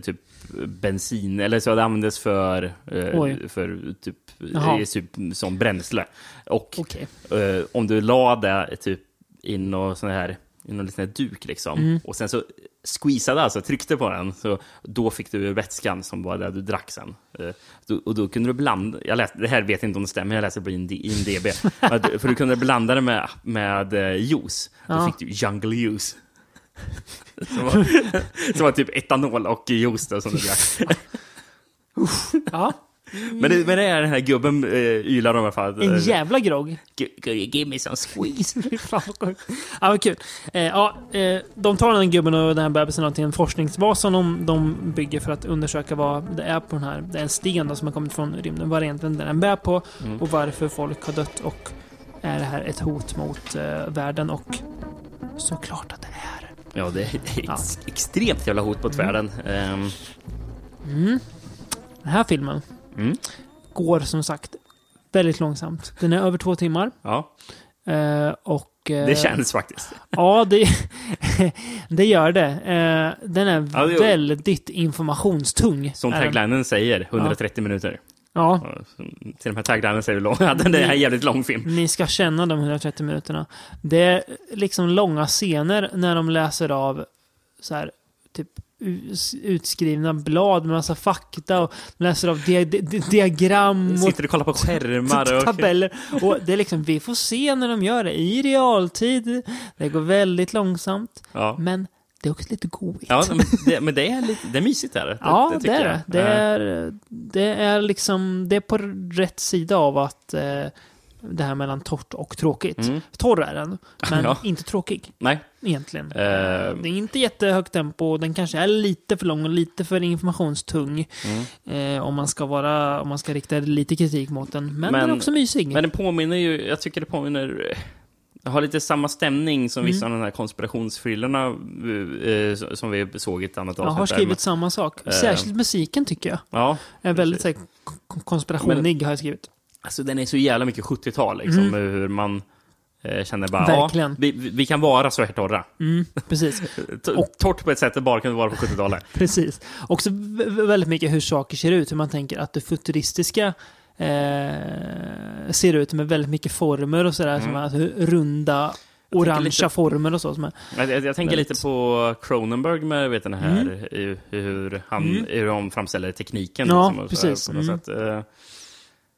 typ bensin, eller så det användes för, eh, för typ, Jaha. typ som bränsle. Och Okej. eh, om du la det typ i någon sån här, i någon liten duk liksom, Mm. och sen så squeezade alltså, tryckte på den, så då fick du vätskan som var det du drack sen. Eh, och då kunde du blanda, jag läste, det här vet jag inte om det stämmer, jag läste på IMD- IMDB, för du kunde blanda det med, med eh, juice, då Ja. fick du jungle juice. Som var, som var typ etanol och juice då, som du drack. Ja. Men det, men det är den här gubben eh, ylar om i alla fall. En jävla grogg. Give me some squeeze. Fan vad sjukt. Ja, vad kul. Eh, ja, eh, de tar den här gubben och den här bebisen till en forskningsbas som de, de bygger för att undersöka vad det är på den här. Det är en sten då som har kommit från rymden. Vad egentligen den bär på Mm. och varför folk har dött och är det här ett hot mot eh, världen och såklart att det är. Ja, det är ett Ja. extremt jävla hot mot världen. Ehm, Mm. Den här filmen Mm. går som sagt väldigt långsamt. Den är över två timmar. ja, Eh, och, eh, det känns faktiskt. Ja, det, det gör det. Eh, den är Ja, det- väldigt informationstung. Som taglinen säger, 130 minuter. Ja, Ja, så Till och med taglinen säger lång. Ja, den är en jävligt lång film. ni ska känna de 130 minuterna. Det är liksom långa scener när de läser av så här, typ utskrivna blad med massa fakta och läser av dia di di diagram och Sitter och kollar på skärmar och... tabeller. Och det är liksom, vi får se när de gör det i realtid. Det går väldigt långsamt. Ja, Men det är också lite goigt. ja men, det, men det är lite, det är mysigt där. Det, Ja, det, tycker är det. Det är, det är liksom, det är på rätt sida av att eh, det här mellan torrt och tråkigt. Mm. Torr är den, men Ja. inte tråkig Nej. egentligen. Eh, Det är inte jättehögt tempo, den kanske är lite för lång och lite för informationstung. Mm. Eh, om, man ska vara, om man ska rikta lite kritik mot den. Men, den är Men- också mysig. Men den påminner ju, jag tycker det påminner, det har lite samma stämning som Mm. vissa av de här konspirationsthrillerna eh, som vi såg i ett annat jag avsnitt. har där. skrivit samma sak. Eh. Särskilt musiken tycker jag. Ja, Är väldigt så här, konspirationig har jag skrivit. Alltså den är så jävla mycket 70-tal liksom, Mm. hur man eh, känner bara, Verkligen. ja, vi, vi kan vara så här torra. Mm, precis. T- Torrt på ett sätt det bara kunde vara på 70-talet. Precis. Också väldigt mycket hur saker ser ut. Hur man tänker att det futuristiska eh, ser ut med väldigt mycket former och sådär. Som är alltså, runda, orangea lite- former och så. Som är, Jag, jag, jag tänker Väldigt. lite på Cronenberg med vet, den här, Mm. hur, han, Mm. hur de framställer tekniken. Ja, liksom, och här precis. Något Mm. sätt. Eh,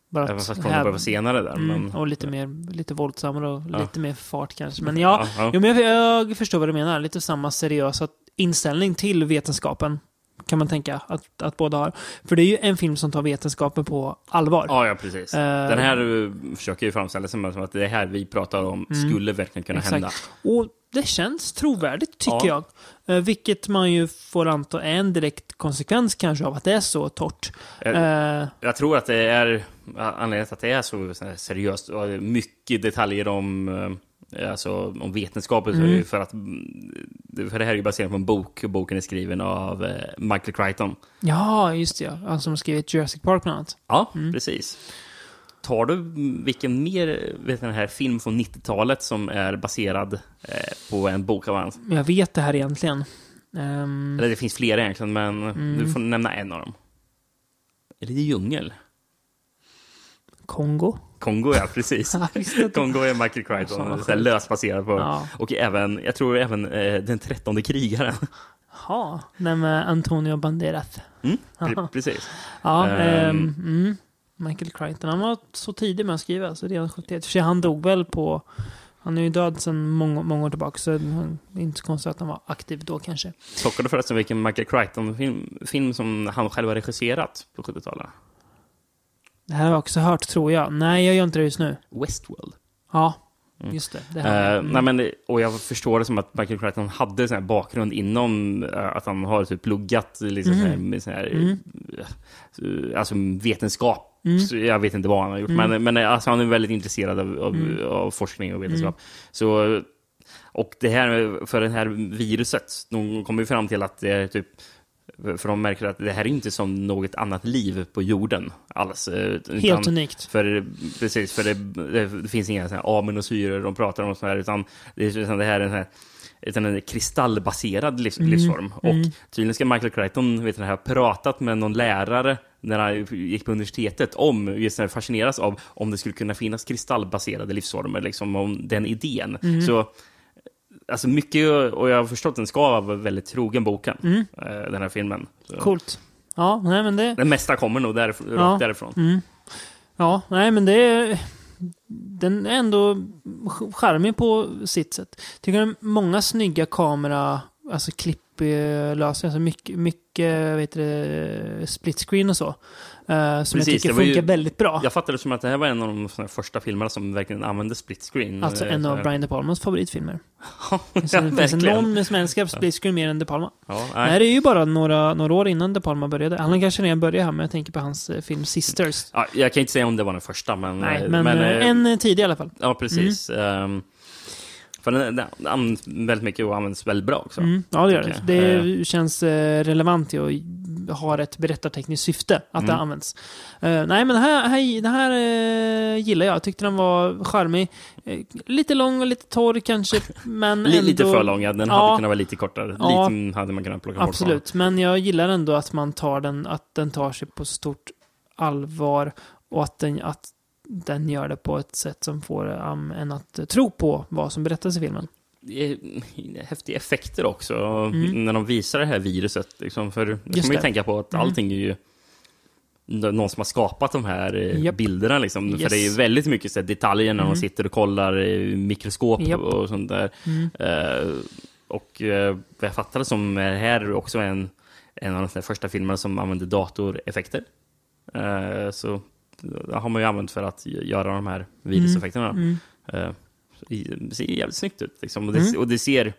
bara Även fast Cronenberg var senare där. Mm, Men, och lite mer lite våldsammare och Ja. lite mer fart kanske. Men ja, ja, ja. Jo, men jag, jag förstår vad du menar. Lite samma seriösa inställning till vetenskapen. Kan man tänka att, att båda har. För det är ju en film som tar vetenskapen på allvar. Ja, ja, precis. Eh, Den här försöker ju framställa sig som att det här vi pratar om Mm. skulle verkligen kunna Exakt. hända. Och det känns trovärdigt tycker Ja. jag. Eh, vilket man ju får anta är en direkt konsekvens kanske av att det är så torrt. Jag, Eh, jag tror att det är anledningen till att det är så, seriöst och mycket detaljer om, eh, alltså, om vetenskapen. Mm. för, att, mm, för det här är ju baserat på en bok. och Boken är skriven av eh, Michael Crichton. ja, just det. Ja. Han som har skrivit Jurassic Park bland annat. Ja, Mm. precis. Tar du mm, vilken mer vet den här film från 90-talet som är baserad eh, på en bok av hans? Jag vet det här egentligen. Ehm, Eller det finns flera egentligen, men Mm. du får nämna en av dem. Är det djungel? Kongo? Kongo, ja, precis. Kongo är Michael Crichton, så löst baserad på. Ja. Och även, jag tror även eh, Den trettonde krigaren. Ja, den med Antonio Banderas. Mm, pre- precis. Ja, ehm, mm. Michael Crichton. Han var så tidig med att skriva, så redan 71. För sig, han dog väl på Han är ju död sedan många, många år tillbaka, så det är inte så konstigt att han var aktiv då kanske. Plockade du förresten vilken Michael Crichton-film film som han själv har regisserat på 70-talet? Det här har jag också hört, tror jag. Nej, jag gör inte det just nu. Westworld. Ja, just det. det här. Eh, nej, men, och jag förstår det som att Michael Crichton hade sån här bakgrund inom eh, att han har typ pluggat liksom, här, med sån här, eh, alltså vetenskap. Mm. Jag vet inte vad han har gjort, men, men alltså, han är väldigt intresserad av, av, Mm. av forskning och vetenskap. Så, och det här för det här viruset, de kommer ju fram till att det är typ för de märker att det här är inte som något annat liv på jorden alls. eh, Helt unikt. för, precis, för det, det, finns inga aminosyror de pratar om, och sånt här, utan det, det här är en, sån här, utan en kristallbaserad livs, Mm. livsform. Och tydligen ska Michael Crichton vet ha pratat med någon lärare när han gick på universitetet om, just när fascineras av om det skulle kunna finnas kristallbaserade livsformer, liksom om den idén. Mm. Så Alltså mycket, och jag har förstått att den ska vara väldigt trogen boken, eh, den här filmen. Så Mm. Coolt. Ja, nej men det... Det mesta kommer nog därif Ja. därifrån. Mm. Ja, nej men det är... Den är ändå ch- charmig på sitt sätt. Tycker är många snygga kamera, alltså klipplösningar, alltså mycket, mycket vad heter det, split screen och så. eh, som Precis, jag tycker var ju- funkar väldigt bra. Jag fattade det som att det här var en av de första filmerna som verkligen använde split screen. Alltså Eh, en så av. Brian De Palmas favoritfilmer. ja, Finns det, finns någon som älskar split screen mer än De Palma? Ja, Nej. nej. det är ju bara några, några år innan De Palma började. Han kanske redan började här, men jag tänker på hans eh, film Sisters. Ja, jag kan inte säga om det var den första, men... Nej, men, eh, en tidig i alla fall. Ja, precis. Mm. Ehm, för den, den används väldigt mycket och används väldigt bra också. Mm, ja, det gör det. Det känns eh, relevant och har ett berättartekniskt syfte att det Mm. används. Eh, nej, men det här, här, det här eh, gillar jag. Jag tyckte den var charmig. Eh, lite lång och lite torr kanske, men ändå... Lite för lång, ja. den Ja. hade kunnat vara lite kortare. Ja. Lite hade man kunnat plocka bort. Absolut, men jag gillar ändå att man tar den, att den tar sig på stort allvar och att den, att den gör det på ett sätt som får um, en att eh, tro på vad som berättas i filmen. Det är häftiga effekter också, Mm. när de visar det här viruset. Liksom, för det Just kan man ju tänka på att Mm. allting är ju någon som har skapat de här eh, Japp. bilderna. Liksom. För Yes. det är ju väldigt mycket så här, detaljer när Mm. de sitter och kollar i mikroskop Japp. och sånt där. Mm. Eh, och eh, vad jag fattade som är här också en, en av de första filmerna som använder datoreffekter. Eh, så har man ju använt för att göra de här viruseffekterna. Mm. Eh, det ser jävligt snyggt ut. Liksom. Och, det, Mm. och det ser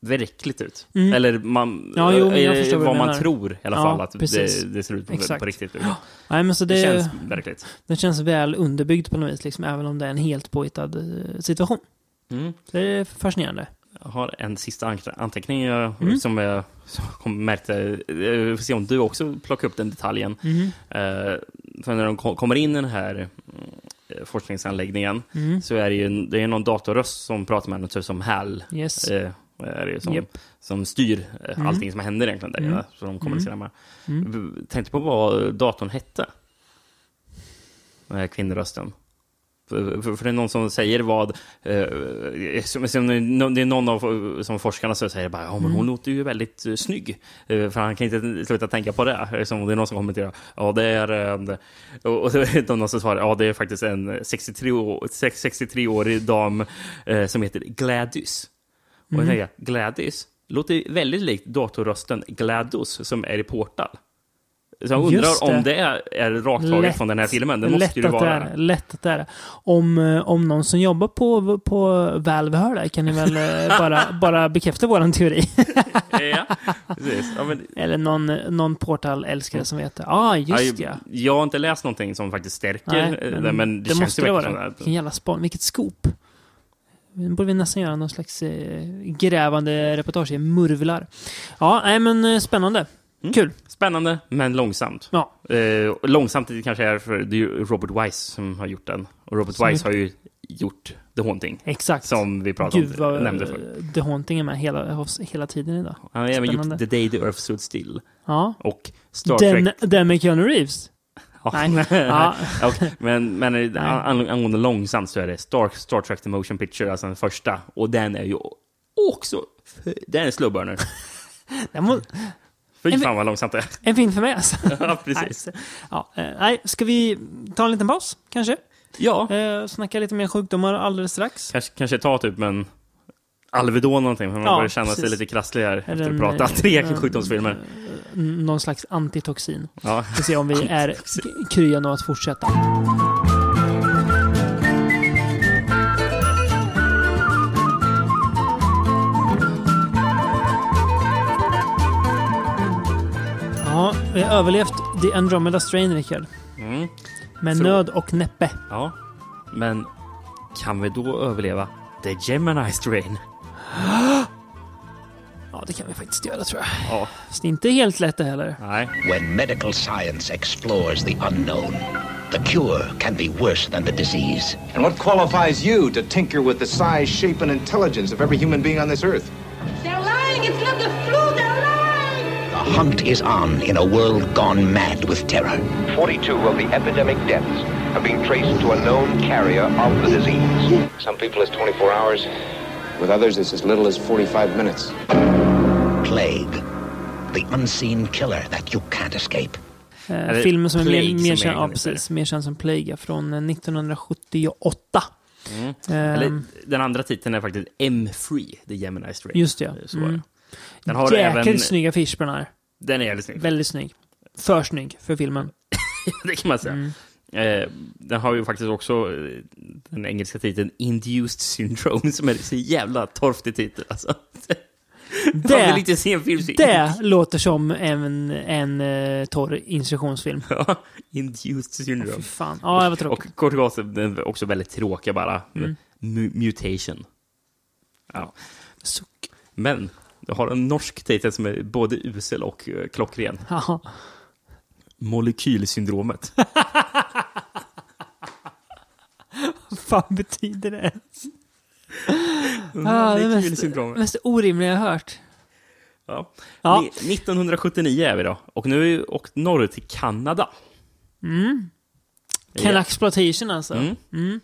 verkligt ut. Mm. Eller man, Ja, jo, eh, vad vad man tror i alla Ja, fall att det, det ser ut på, på riktigt. ut. Nej, men så Det, det, känns verkligt. den känns väl underbyggd på något vis, liksom, även om det är en helt påhittad eh, situation. Mm. Det är fascinerande. Har en sista an- anteckning jag, Mm. som jag som märkte. eh, Vi får se om du också plockar upp den detaljen. Eh, för när de ko- kommer in i den här mm, eh, forskningsanläggningen Mm. så är det ju det är någon datorröst som pratar med något som HAL. Yes. Eh, är det som, Japp. som styr eh, Mm. allting som händer egentligen där Mm. Så de kommunicerar med. Mm. Tänkte på vad datorn hette. Den här kvinnorösten. För, för, det är någon som säger vad... Eh, som, som, det är någon av som forskarna som säger bara, ja men hon Mm. låter ju väldigt eh, snygg. Eh, för han kan inte sluta tänka på det. Liksom, det är någon som kommenterar, ja det är... Eh, och, och så är det någon som svarar, ja det är faktiskt en 63-årig 63 dam eh, som heter Gladys. Och jag Mm. tänker, Gladys låter väldigt likt datorrösten GLaDOS som är i Portal. Så jag undrar det. om det är, är rakt taget från den här filmen. Det måste ju det vara. är. Lätt att det är. Om, eh, om någon som jobbar på, på Valve hör det kan ni väl eh, bara, bara bekräfta våran teori. ja. Ja, men, Eller någon, någon Portal-älskare som vet det. Ah, just ja. jag, har inte läst någonting som faktiskt stärker Nej, eh, men det, men det, det känns måste ju det verkligen vara. som Vilken jävla span. Vilket scoop. Nu borde vi nästan göra någon slags grävande reportage i murvlar. Ja, nej men spännande. Mm. Kul. Spännande, men långsamt. Ja. Eh, långsamt det kanske är för det är Robert Wise som har gjort den. Och Robert Som Wise har ju gjort The Haunting. Exakt. Som vi pratade Gud om, nämnde eh, för. The Haunting är med hela, hela tiden idag. Han har även gjort The Day the Earth Stood Still. Ja. Och Star Den, Trek. den med Keanu Reeves? Ja. Nej. Ja. Och, men men an- angående långsamt så är det Star, Star Trek The Motion Picture, alltså den första. Och den är ju också... Den är slow burner. Den må, Fy fan vad långsamt det är. en film för mig alltså. Ja, precis. Nej, ja, eh, nej, ska vi ta en liten paus kanske? Ja, Eh, snacka lite mer sjukdomar alldeles strax. kanske, kanske ta typ en Alvedon någonting, för man Ja, börjar känna sig precis. lite krasslig här efter att prata eh, tre en- sjukdomsfilmer. N- Någon slags antitoxin. Ja. Vi se om vi är krya nog att fortsätta. Vi har överlevt The Andromeda Strain, Rickard. Mm. Med Så- nöd och näppe. ja, men kan vi då överleva The Gemini Strain? Ja, det kan vi faktiskt göra tror jag. Ja, Fast det är inte helt lätt det heller. nej. When medical science explores the unknown, the cure can be worse than the disease. And what qualifies you to tinker with the size, shape, and intelligence of every human being on this earth? They're lying! It's not the flu! They're lying! The hunt is on in a world gone mad with terror. 42 of the epidemic deaths have been traced to a known carrier of the disease. Some people it's 24 hours. With others, it's as little as 45 minutes. Plague, the unseen killer that you can't escape. Eh, Eller filmen som är Plague mer, som mer, är ja, precis, mer känd som Plague från eh, 1978. Mm. Ehm, Eller, den andra titeln är faktiskt M-Free, The Gemini Strain. Just det. Så var Mm. Det. Den har Jäkligt även... snygg affisch på den här. Den är jävligt snygg. Väldigt snygg. För snygg för filmen. det kan man säga. Mm. Eh, den har ju faktiskt också eh, den engelska titeln Induced Syndrome som är så jävla torftig titel alltså. Det, film så det låter som en, en uh, torr instruktionsfilm. Ja, Induced Fy Syndrome. fan. Ja, det var tråkigt. Och kort och gott, den är också väldigt tråkiga bara. Mm. Mu- mutation. Ja. Suck. Men, du har en norsk titel som är både usel och eh, klockren. Ja. Molekylsyndromet. Vad fan betyder det ens? Ah, det är mest, mest orimliga jag hört. Ja. Ja. Ni- 1979 är vi då. Och nu har vi åkt norrut till Kanada. Mm. Ja. Exploitation alltså. Mm. Mm.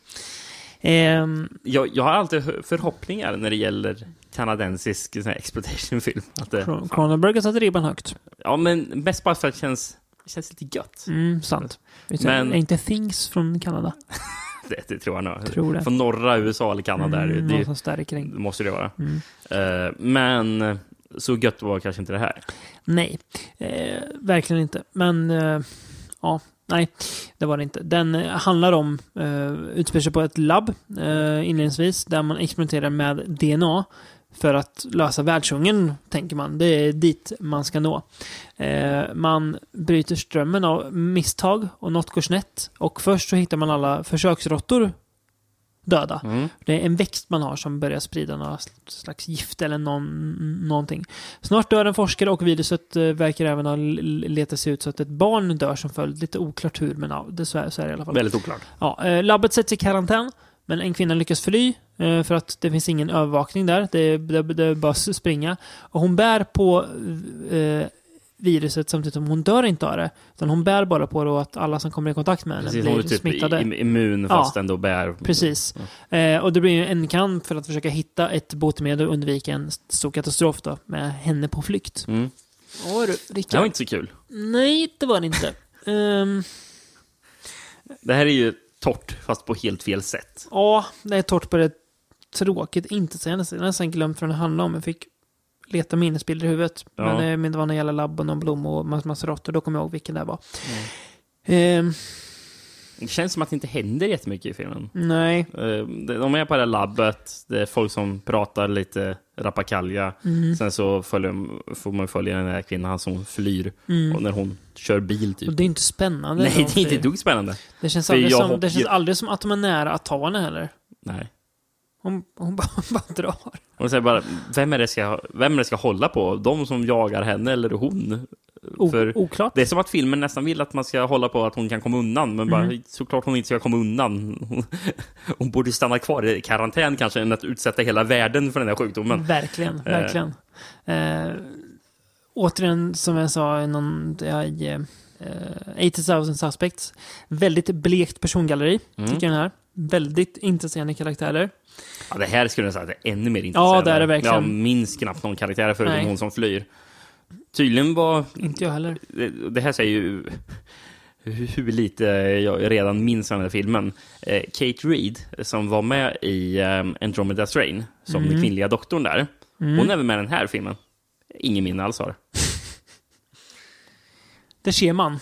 Ehm, Jag, jag har alltid förhoppningar när det gäller kanadensisk exploitation-film. Cronenberg har satt ribban högt. ja, men mest bara för att det känns, känns lite gött. Mm, sant. Men-. Är inte Things från Kanada? Det, det tror jag nog. Tror det. Från norra USA eller Kanada. Mm, det, det, det måste det vara. Mm. Eh, men så gött var kanske inte det här. Nej, eh, verkligen inte. Men eh, ja, nej, det var det inte. Den eh, handlar om, eh, utspelar sig på ett labb eh, inledningsvis, där man experimenterar med DNA för att lösa världshungern, tänker man. Det är dit man ska nå. Eh, man bryter strömmen av misstag och något går snett. Och först så hittar man alla försöksråttor döda. Mm. Det är en växt man har som börjar sprida några slags gift eller någon, någonting. Snart dör en forskare och viruset eh, verkar även ha letat sig ut så att ett barn dör som följd. Lite oklart hur, men ja, det så är, så är det i alla fall. Väldigt oklart. Ja, eh, labbet sätts i karantän, men en kvinna lyckas fly eh, för att det finns ingen övervakning där. Det, det, det är bara att springa. Och hon bär på eh, viruset samtidigt som hon dör inte av det. Utan hon bär bara på det att alla som kommer i kontakt med henne Precis, hon blir är typ smittade. im- immun Ja. fast ändå bär. Precis. Eh, och det blir en kamp för att försöka hitta ett botemedel och undvika en stor katastrof då, med henne på flykt. Mm. Åh du, Det Rickard. var inte så kul. Nej, det var det inte. Ehm, Det här är ju torrt, fast på helt fel sätt. Ja, det är torrt på det tråkigt intetsägande sättet. Jag har nästan glömt vad det handlar om. Jag fick leta minnesbilder i huvudet. Ja. Men, eh, det var någon jävla labb och någon blomma och massa, massa råttor. Då kommer jag ihåg vilken det var. Ehm, Det känns som att det inte händer jättemycket i filmen. nej. Eh, De är på det här labbet, det är folk som pratar lite rappakalja. Mm. Sen så följer, får man följa den här kvinnan som flyr. Mm. Och när hon kör bil typ. Och det är inte spännande. Nej, det de är inte dugg spännande. Det känns aldrig, som, hopp- det känns aldrig som att de är nära att ta henne heller. Nej. Hon, hon, bara, hon bara drar. Och säger bara, vem är, det ska, vem är det ska hålla på? De som jagar henne eller hon? O- För oklart. det är som att filmen nästan vill att man ska hålla på att hon kan komma undan, men bara, Mm. såklart hon inte ska komma undan. Hon, borde stanna kvar i karantän kanske, än att utsätta hela världen för den här sjukdomen. Verkligen, verkligen. Eh, återigen, som jag sa i någon, ja, i eh, 80 000 Suspects, väldigt blekt persongalleri, Mm. tycker jag den här. Väldigt intressanta karaktärer. Ja, det här skulle jag säga att det är ännu mer intressant. det är det verkligen. Jag minns knappt någon karaktär förutom Nej. hon som flyr. Tydligen var... Inte jag heller. Det, här säger ju hur, lite jag redan minns den här filmen. Eh, Kate Reed, som var med i eh, Andromeda Strain, som Mm. den kvinnliga doktorn där. Mm. Hon är väl med i den här filmen? Ingen minne alls har. Det ser man.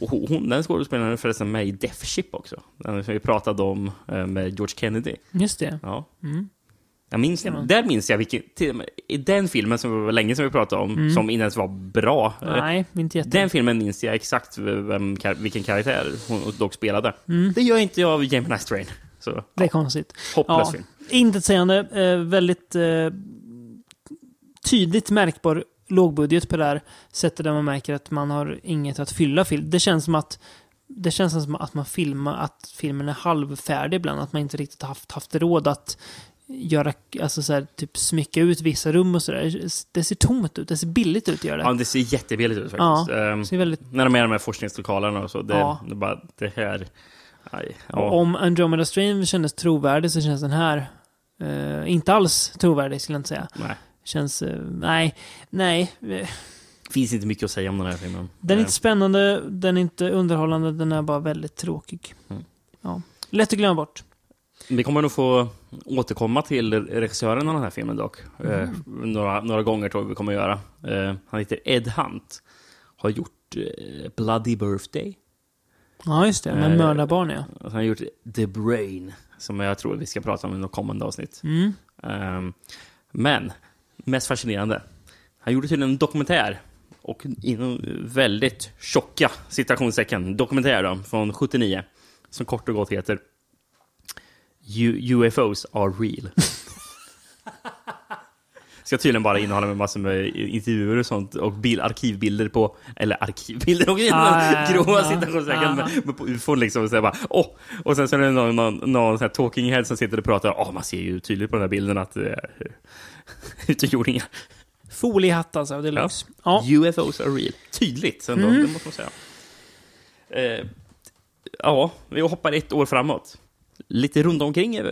Hon, hon- den skådespelaren är förresten med i Death Ship också. Den som vi pratade om eh, med George Kennedy. Just det. Ja. Mm. Jag minns, man. där minns jag vilken, i den filmen som var länge sedan vi pratade om, Mm. som inte ens var bra. Nej, inte jätte. Den filmen minns jag exakt vem, vilken karaktär hon dock spelade. Mm. Det gör inte jag av Gemini Strain. Så, Det är konstigt. hopplös Ja, film. intetsägande. Eh, väldigt eh, tydligt märkbar lågbudget på det här sättet där man märker att man har inget att fylla film. Det känns som att det känns som att man filmar, att filmen är halvfärdig ibland. Att man inte riktigt haft, haft råd att göra, alltså så här, typ smycka ut vissa rum och sådär. Det ser tomt ut. Det ser billigt ut att göra det. Ja, det ser jättebilligt ut Ja, faktiskt. Ehm, väldigt- När de är i de här forskningslokalerna och så. Det, Ja. det, bara, det här... Aj, ja. Om Andromeda Strain kändes trovärdig så känns den här eh, inte alls trovärdig skulle jag inte säga. Nej. Känns, eh, nej, nej. eh, finns inte mycket att säga om den här filmen. Den är Ehm, inte spännande, den är inte underhållande, den är bara väldigt tråkig. Mm. Ja. Lätt att glömma bort. Vi kommer nog få återkomma till regissören av den här filmen dock. Eh, Mm. några, några gånger tror jag vi kommer göra. Eh, han heter Ed Hunt. Har gjort eh, Bloody Birthday. Ja, just det. Med Eh, mördarbarn, ja. Han har gjort The Brain, som jag tror vi ska prata om i något kommande avsnitt. Mm. Ehm, men, mest fascinerande. Han gjorde till en dokumentär. Och inom väldigt tjocka citationstecken, dokumentär då, från 79. Som kort och gott heter UFOs are real. Ska tydligen bara innehålla med massor med intervjuer och sånt och bil, arkivbilder på, eller arkivbilder och Ah, ja, ja, grova ja. citationstecken Ah. med på ufon liksom. Och, så bara, åh! och sen så är det någon, någon, någon sån här talking head som sitter och pratar. Åh, man ser ju tydligt på den här bilden att det är utomjordingar. Foliehatt alltså, deluxe. Ja. UFOs are real. Tydligt, ändå, Mm. det måste man säga. Eh, ja, vi hoppar ett år framåt. Lite runt omkring ö-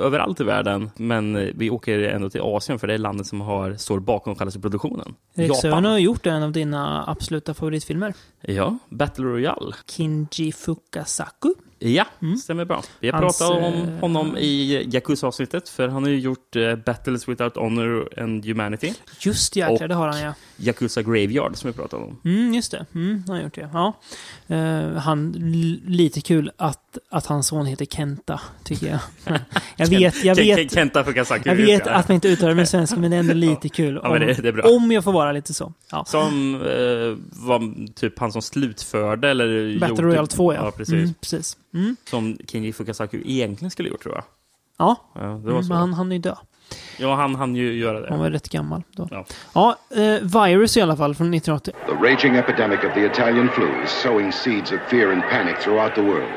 överallt i världen, men eh, vi åker ändå till Asien för det är landet som har, står bakom själva produktionen. Regissören har gjort en av dina absoluta favoritfilmer. Ja, Battle Royale. Kinji Fukasaku. Ja, stämmer bra. Vi har Mm. Hans, pratat om eh, honom i Yakuza-avsnittet, för han har ju gjort eh, Battles Without Honor and Humanity. Just jäklar, Och det har han ja. Yakuza Graveyard, som vi pratade om. Mm, just det. Mm, han har gjort det. Ja. Eh, han, lite kul att, att hans son heter Kenta, tycker jag. jag vet, jag vet. Kenta. Jag vet ja. att man inte uttalar med svenska, men det är ändå lite kul. Ja, men det- det är bra. om jag får vara lite så. Ja. Som eh, var typ han som slutförde, eller... Battle Royale 2, ja. Ja, precis. Mm, precis. Mm. Som Kenji Fukasaku egentligen skulle gjort, tror jag. Ja, Ja, det var så. men han, han är ju död. Ja, han hann ju göra det. Han var rätt gammal då. Ja. Ja, eh, Virus i alla fall, från 1980. The raging epidemic of the Italian flu is sowing seeds of fear and panic throughout the world.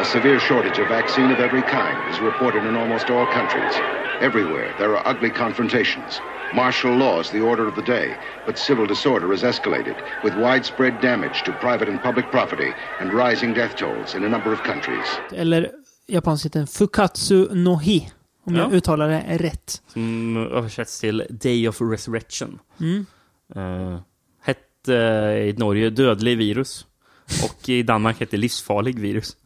A severe shortage of vaccine of every kind is reported in almost all countries. Everywhere, there are ugly confrontations. Martial law is the order of the day, but civil disorder is escalated, with widespread damage to private and public property and rising death tolls in a number of countries. Eller japansk titeln Fukatsu no Hi. Om Ja. jag uttalar det rätt. Som översätts till Day of Resurrection. Mm. Uh, hette i Norge Dödlig virus. Och i Danmark hette Livsfarlig virus.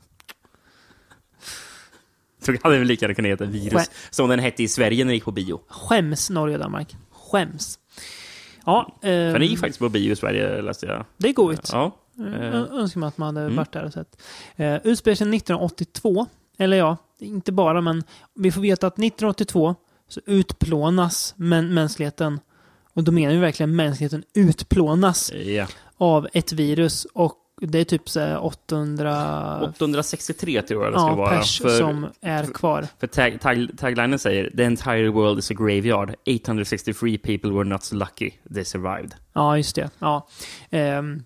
Så hade väl lika gärna kunnat heta virus. Skä- Som den hette i Sverige när den gick på bio. Skäms Norge och Danmark. Skäms. Ja, eh, För den gick faktiskt på bio i Sverige läste jag. det är goigt. Ja. Eh, Ö- Önskar man att man hade Mm. varit där och sett. Uh, utspelar sig 1982. Eller ja, inte bara, men vi får veta att 1982 så utplånas män mänskligheten. Och då menar vi verkligen mänskligheten utplånas ja. av ett virus. Och det är typ så här 800 863 tror jag det ska ja, vara. pers som är kvar. För tag, tag, taglinen säger “The entire world is a graveyard. 863 people were not so lucky. They survived”. Ja, just det. Ja. Ehm,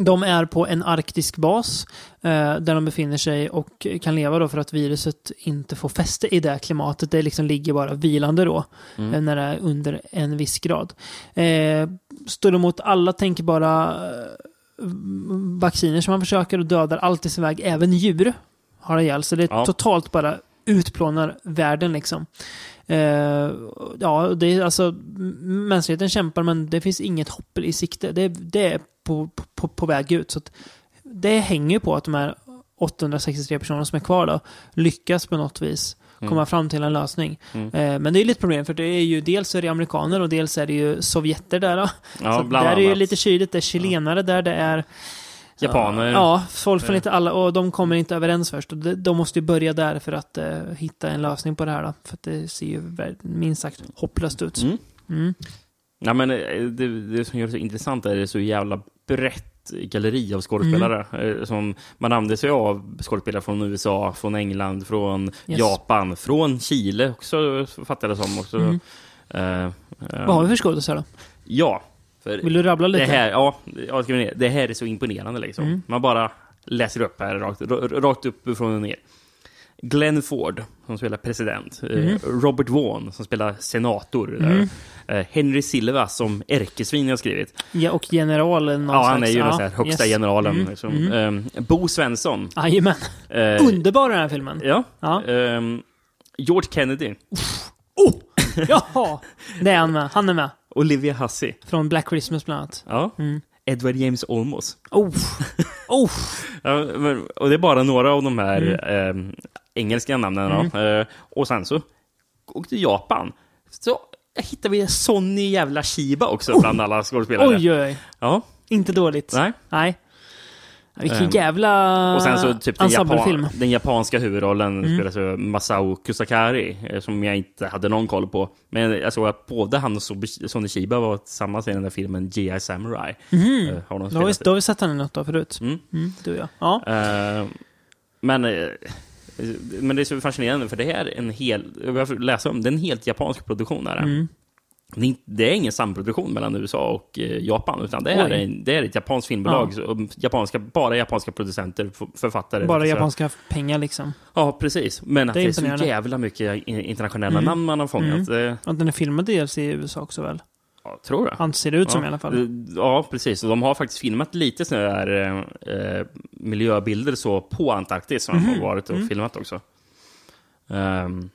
de är på en arktisk bas eh, där de befinner sig och kan leva då för att viruset inte får fäste i det klimatet. Det liksom ligger bara vilande då Mm. eh, när det är under en viss grad. Eh, står emot alla tänkbara vacciner som man försöker och dödar allt i sin väg, även djur har det ihjäl. Så det är Ja. totalt bara utplånar världen liksom. Eh, ja, det är alltså mänskligheten kämpar men det finns inget hopp i sikte. Det, det är på, på, på väg ut. Så det hänger ju på att de här 863 personerna som är kvar då lyckas på något vis Mm. komma fram till en lösning. Mm. Eh, men det är lite problem för det är ju dels är det amerikaner och dels är det ju sovjeter där. Då. Ja, så där är ju annat. lite kyligt. Det är chilenare där, det är Japaner. Ja, folk från Eh. lite alla och de kommer inte överens först. Och de, måste ju börja där för att eh, hitta en lösning på det här. Då, för det ser ju minst sagt hopplöst ut. Mm. Mm. Ja, men eh, det, det som gör det så intressant är att det är så jävla brett galleri av skådespelare. Mm. eh, Som man använder sig av skådespelare från USA, från England, från Yes. Japan, från Chile också, fattar jag det som. Också. Mm. Eh, eh, Vad har vi för skådisar då? Ja. För Vill du rabbla lite? Det här, ja, jag ska ner. det här är så imponerande liksom. Mm. Man bara läser upp här rakt, rakt upp från och ner. Glenn Ford, som spelar president. Mm. Robert Vaughn, som spelar senator. Mm. Henry Silva, som ärkesvin har skrivit. Ja, och generalen Ja, han är ju den ja, högsta yes. generalen. Mm, Liksom. Eh, Bo Svensson. Jajamän. Eh, Underbar den här filmen. Ja. Ja. Ehm, George Kennedy. Jaha! Det är han med. Han är med. Olivia Hussey. Från Black Christmas bland annat. Ja. Mm. Edward James Olmos. Oh. oh. Ja, och det är bara några av de här Mm. eh, engelska namnen. Då. Eh, och sen så åkte till Japan. Så hittade vi Sonny jävla Shiba också bland alla skådespelare. Oj, oj, oj. Ja. Inte dåligt. Nej. Nej. Vilken Ehm, jävla Och sen så typ den. Japan, den japanska huvudrollen Mm. spelas av Masao Kusakari, eh, som jag inte hade någon koll på. Men jag såg att både han och Sonny Shiba var tillsammans i den där filmen G.I. Samurai. Mhm. Eh, har de Då har, vi, då har vi sett den i något av förut. Mm. Mm, du och jag. Ja. Eh, men, eh, men det är så fascinerande, för det här är en hel, jag läsa om, det är en helt japansk produktion. Här. Mm. Det, är, är ingen samproduktion mellan USA och eh, Japan, utan det här är, en- det är ett japanskt filmbolag. Och japanska, bara japanska producenter, författare. Bara så- japanska pengar liksom. Ja, precis. Men att Det det är är, så jävla mycket internationella Mm. namn man har fångat. Mm. Och den är filmad dels i USA också väl? Ja, tror jag. Han ser det ut som ja. i alla fall. Eh, Ja, precis. Och de har faktiskt filmat lite sådana här eh, eh, miljöbilder så på Antarktis som de Mhm. har varit och Mm. filmat också. Um,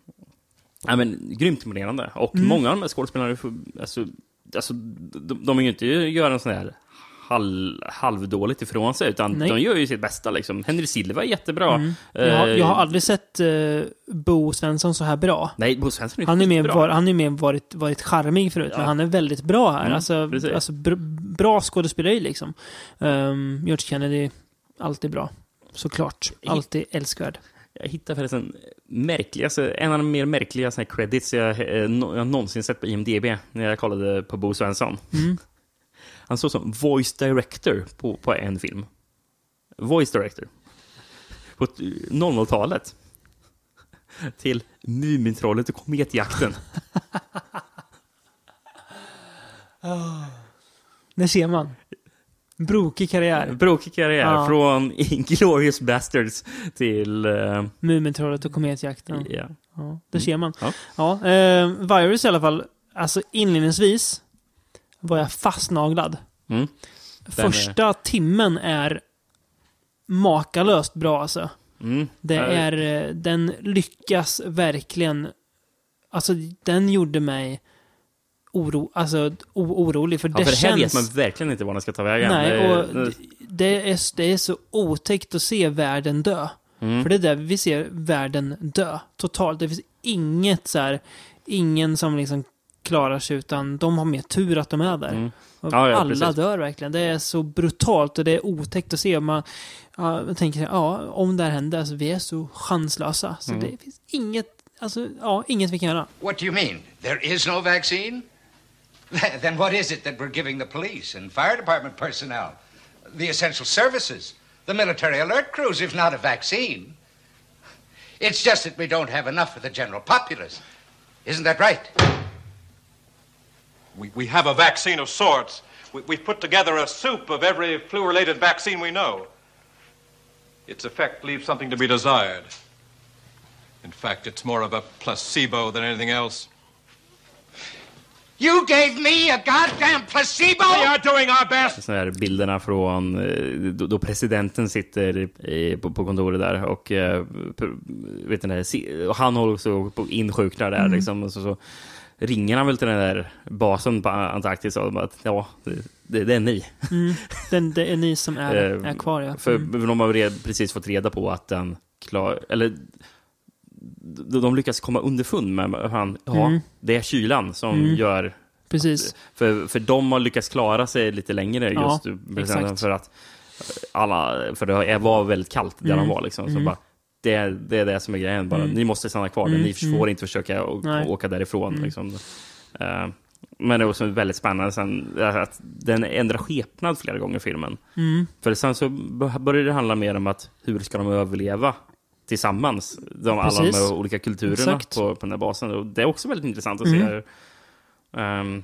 ja, men, grymt imponerande. Och Mm. många av de här skådespelarna, alltså, alltså, de, de är ju inte gör en sån här halv, halvdåligt ifrån sig, utan Nej. de gör ju sitt bästa. Liksom. Henry Silva är jättebra. Mm. Jag, har, jag har Eh, aldrig sett eh, Bo Svensson så här bra. Nej, Bo Svensson är Han är mer, var, han är mer varit, varit charmig förut, Ja. men han är väldigt bra här. Mm, alltså, alltså br bra skådespeleri liksom. Um, George Kennedy, alltid bra. Såklart. Alltid älskvärd. Jag hittade förresten märkligaste, en av de mer märkliga såna credits jag, eh, jag någonsin sett på IMDB när jag kollade på Bo Svensson. Mm. Han såg som voice director på, på en film. Voice director. På ett- 00-talet. Till Mumintrollet och Kometjakten. Det ser man. Brokig karriär. Brokig karriär. Ja. Från Inglourious Bastards till... Uh, Mumintrollet och kometjakten. Ja. Ja, det ser man. Ja. Ja, eh, Virus i alla fall. Alltså inledningsvis var jag fastnaglad. Mm. Den är- Första timmen är makalöst bra alltså. Mm. Det är, eh, den lyckas verkligen. Alltså den gjorde mig oro, alltså, orolig. För Ja, det för det här känns... vet man verkligen inte var den ska ta vägen. Nej, Det- och det, det, är, det är så otäckt att se världen dö. Mm. För det är där vi ser världen dö. Totalt. Det finns inget så här, ingen som liksom klarar sig utan de har mer tur att de är där. Mm. Ja, ja, alla precis. dör verkligen. Det är så brutalt och det är otäckt att se. Man, ja, man tänker, ja, om det här händer, alltså, vi är så chanslösa. Så Mm. det finns inget, alltså, ja, inget vi kan göra. What do you mean? There is no vaccine? then what is it that we're giving the police and fire department personnel, the essential services, the military alert crews, if not a vaccine? It's just that we don't have enough for the general populace. Isn't that right? We, we have a vaccine of sorts. We, we've put together a soup of every flu related vaccine we know. Its effect leaves something to be desired. In fact, it's more of a placebo than anything else. You gave me a goddamn placebo? We are doing our best! så här bilderna från eh, då, då presidenten sitter i, på, på kontoret där och eh, vet ni, och han håller också på insjuknar där Mm. liksom. Och så, så, ringer han väl till den där basen på Antarktis och bara att ja, det, det, det är ni. Mm. Den, det är ni som är, Eh, är kvar, ja. För Mm. de har red- precis fått reda på att den klar, eller de lyckas komma underfund med han, ja, Mm. det är kylan som Mm. gör Precis. för, för de har lyckats klara sig lite längre Ja, just exakt. för att alla, för det var väldigt kallt där Mm. de var liksom. Så Mm. bara, det, är- det är det som är grejen bara. Mm. Ni måste stanna kvar där. Mm, Ni får mm. inte försöka Nej. åka därifrån. Mm. Liksom. Eh, men det är också väldigt spännande sen, att den ändrar skepnad flera gånger i filmen. Mm. För sen så börjar det handla mer om att hur ska de överleva tillsammans? De, alla de olika kulturerna Exakt. på, på den här basen. Och det är också väldigt intressant att se ehm,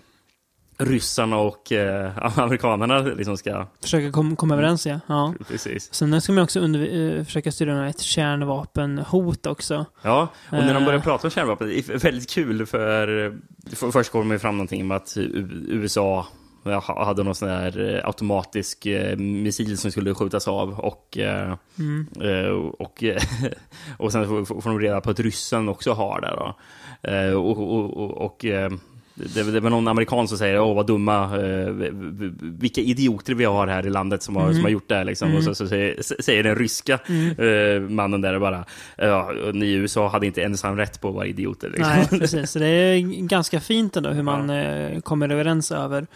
ryssarna och eh, amerikanerna liksom ska... Försöka kom, komma överens, ja. ja. Precis. Sen ska man också under, eh, försöka styra ett kärnvapenhot också. Ja, och när de Eh. börjar prata om kärnvapen, det är väldigt kul för, för först kommer det fram någonting om att USA hade någon sån där eh, automatisk eh, missil som skulle skjutas av och, eh, Mm. eh, och, och sen får får de reda på att ryssen också har det. Då. Och, och, och, och det, det var någon amerikan som säger åh vad dumma, eh, vilka idioter vi har här i landet som har, Mm. som har gjort det här. Liksom. Mm. Och så, så säger, säger den ryska Mm. eh, mannen där bara, ja, ni i USA hade inte ensam rätt på att vara idioter. Liksom. Nej, precis. Så det är ganska fint ändå hur man eh, kommer överens över,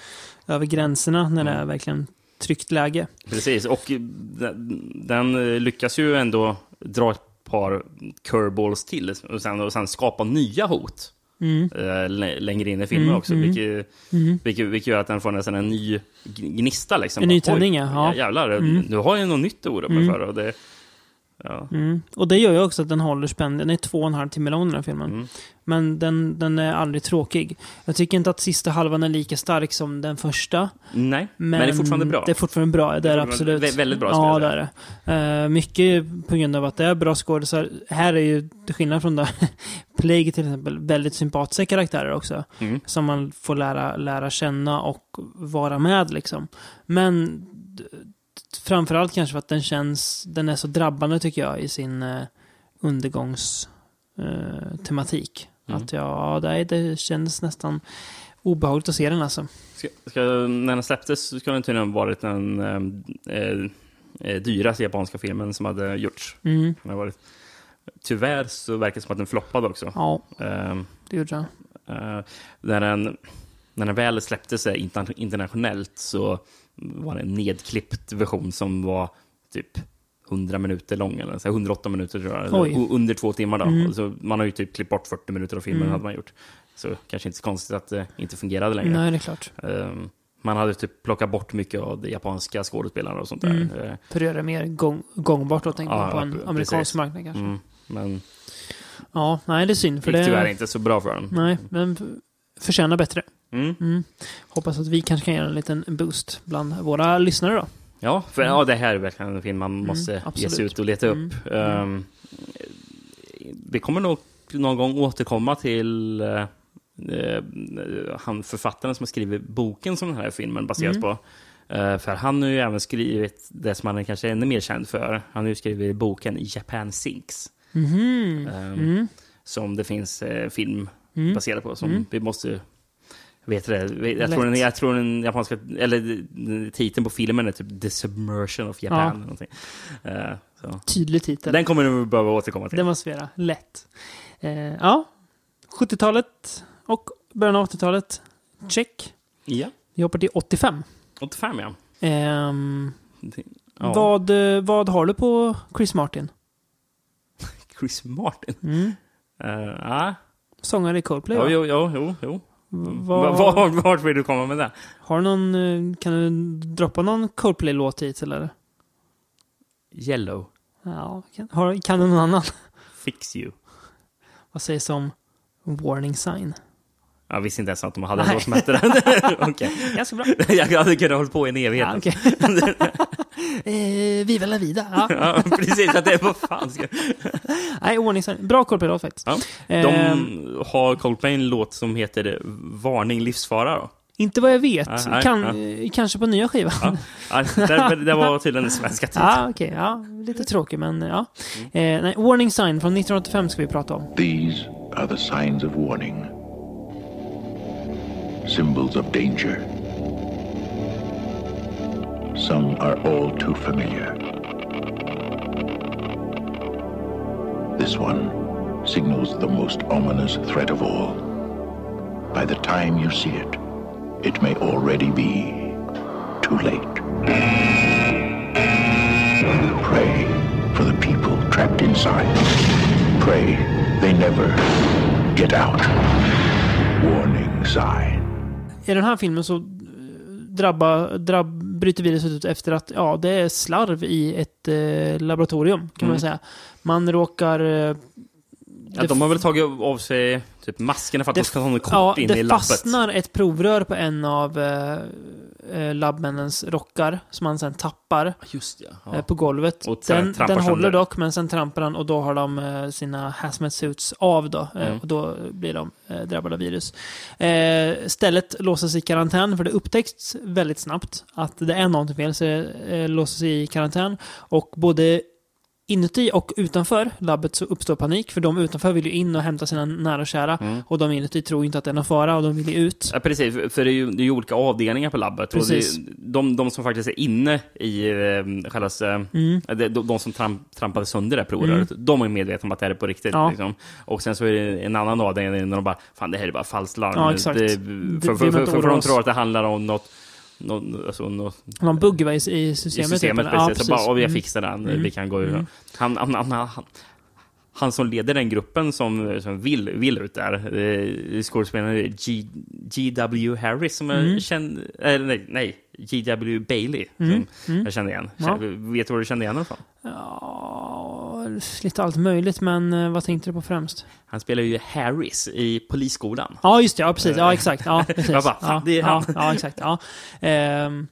över gränserna när det är verkligen tryggt läge. Precis, och den, den eh, lyckas ju ändå dra ett par curveballs till och sen, och sen skapa nya hot. Mm. eh, lä- längre in i filmen Mm, också, mm. vilket, Mm. vilket, vilket gör att den får nästan en ny gnista. Liksom. En ny tändning, ja. Jävlar, Mm. nu har jag något nytt att oroa mig Mm. för. Och det, ja. Mm. Och det gör ju också att den håller spänd. Den är två och en halv timme lång den här filmen. Mm. Men den, den är aldrig tråkig. Jag tycker inte att sista halvan är lika stark som den första. Nej, men, det är fortfarande bra. Det är fortfarande bra, det är det absolut. vä- väldigt bra, Ja, det är det. Eh, mycket på grund av att det är bra skådisar. Här är ju, till skillnad från det, Plague till exempel, väldigt sympatiska karaktärer också. Mm. Som man får lära, lära känna och vara med liksom. Men framförallt kanske för att den känns, den är så drabbande tycker jag i sin eh, undergångstematik. Eh. Mm. Att ja, det, det kändes nästan obehagligt att se den alltså. Ska, ska, när den släpptes ska den tydligen ha varit den eh, eh, dyraste japanska filmen som hade gjorts. Mm. Den varit, tyvärr så verkar det som att den floppade också. Ja, Ehm, det gjorde jag. Eh, när, den, när den väl släppte sig inter, internationellt så var det en nedklippt version som var typ 100 minuter lång, eller så här 108 minuter tror jag, Oj. under två timmar. Då. Mm. Alltså, man har ju typ klippt bort 40 minuter av filmen, Mm. hade man gjort. Så kanske inte så konstigt att det inte fungerade längre. Nej, det är klart. Ehm, man hade typ plockat bort mycket av de japanska skådespelarna och sånt där. Mm. Eh, För att göra det mer gång, gångbart då, tänker man på en precis. amerikansk marknad kanske. Mm, men Ja, nej det är synd. För gick det tyvärr inte så bra för den. Nej, men f- förtjänar bättre. Mm. Hoppas att vi kanske kan göra en liten boost bland våra lyssnare då. Ja, för ja, det här är verkligen en film man måste ge Mm. absolut. sig ut och leta upp. Mm. Ehm, vi kommer nog någon gång återkomma till eh, han författaren som har skrivit boken som den här filmen baseras Mm. på. Eh, för han har ju även skrivit det som han är kanske ännu mer känd för. Han har ju skrivit boken Japan Sinks. Mhm. Ehm, Mm. Som det finns eh, film Mm. baserad på. Som Mm. vi måste Vet det? Jag tror, den, jag tror den japanska, eller titeln på filmen är typ The Submersion of Japan. Ja. eller så. Tydlig titel. Den kommer du behöva återkomma till. Det måste vi göra. Lätt. Eh, ja, 70-talet och början av 80-talet. Check. Ja. Vi hoppar till 85. 85 ja. Ehm, ja. vad, vad har du på Chris Martin? Chris Martin? Mm. Eh, ja. Sångare i Coldplay Jo, va? jo, jo, jo. jo. Vad- Var, var, vart vill du komma med det? Har du någon, eh, kan du droppa någon Coldplay-låt hit eller? Yellow. Ja, kan, har, kan du någon annan? Fix you. Vad sägs om Warning Sign? Jag visste inte ens att de hade en låt som hette den. Okej. Ganska bra. Jag hade kunnat hålla på i en evighet. Ja, okej. eh, Viva la vida. Ja. Ja, precis. Att det är vad fan ska... Nej, Warning Sign. Bra Coldplay-låt faktiskt. Ja. De Ehm, har Coldplay en låt som heter Varning livsfara. Då. Inte vad jag vet. Nej, nej, kan, ja. eh, Kanske på nya skivan. Ja. Ja, det, det var tydligen den svenska titeln. Ja, okej. ja, lite tråkig, men ja. Eh, nej, Warning Sign från 1985 ska vi prata om. These are the signs of warning. Symbols of danger. Some are all too familiar. This one signals the most ominous threat of all. By the time you see it, it may already be too late. Pray for the people trapped inside. Pray they never get out. Warning sign. I den här filmen så drabba, drabb, bryter viruset ut efter att ja, det är slarv i ett eh, laboratorium, kan Mm. man säga. Man råkar... Eh, Ja, de har väl tagit av sig typ maskerna för att de ska ha något kort ja, in det i labbet. fastnar ett provrör på en av eh, eh, labbmännens rockar som han sen tappar Just det, ja. eh, på golvet. Och sen Den, trampar den håller sönder. dock, men sen trampar han och då har de eh, sina hazmat suits av då. Eh, Mm. och då blir de eh, drabbade av virus. Eh, stället låses i karantän, för det upptäcks väldigt snabbt att det är någonting fel, så det låses i karantän. Och både inuti och utanför labbet så uppstår panik, för de utanför vill ju in och hämta sina nära och kära. Mm. Och de inuti tror inte att det är någon fara och de vill ju ut. Ja, precis, för det är ju, det är ju olika avdelningar på labbet. Precis. Och det, de, de som faktiskt är inne i eh, själva... Mm. eh, De, de som tramp, trampade sönder det provröret, de är medvetna om att det här är på riktigt. Ja. Liksom. Och sen så är det en annan avdelning när de bara, fan det här är bara falskt larm. Ja, exakt. Det, för, för, för, för, för de tror att det handlar om något, något, alltså, något Någon bugg i, systemet? i systemet. typ, precis. eller? Så bara, vi Mm. fixat den, Mm. vi kan gå ur. Mm. Han, han, han, han, han som leder den gruppen som, som vill, vill ut där, eh, skådespelaren G.W. Harris som Mm. jag känner, eller nej, nej, G.W. Bailey Mm. som Mm. jag kände igen. Ja. Känner- Vet du var du kände igen honom från? Ja, lite allt möjligt, men eh, vad tänkte du på främst? Han spelar ju Harris i Polisskolan. Ja, just det. Ja, precis. Ja, exakt. Ja, precis. Jag bara, fan, det är han. Ja, ja exakt. Ja. Ehm,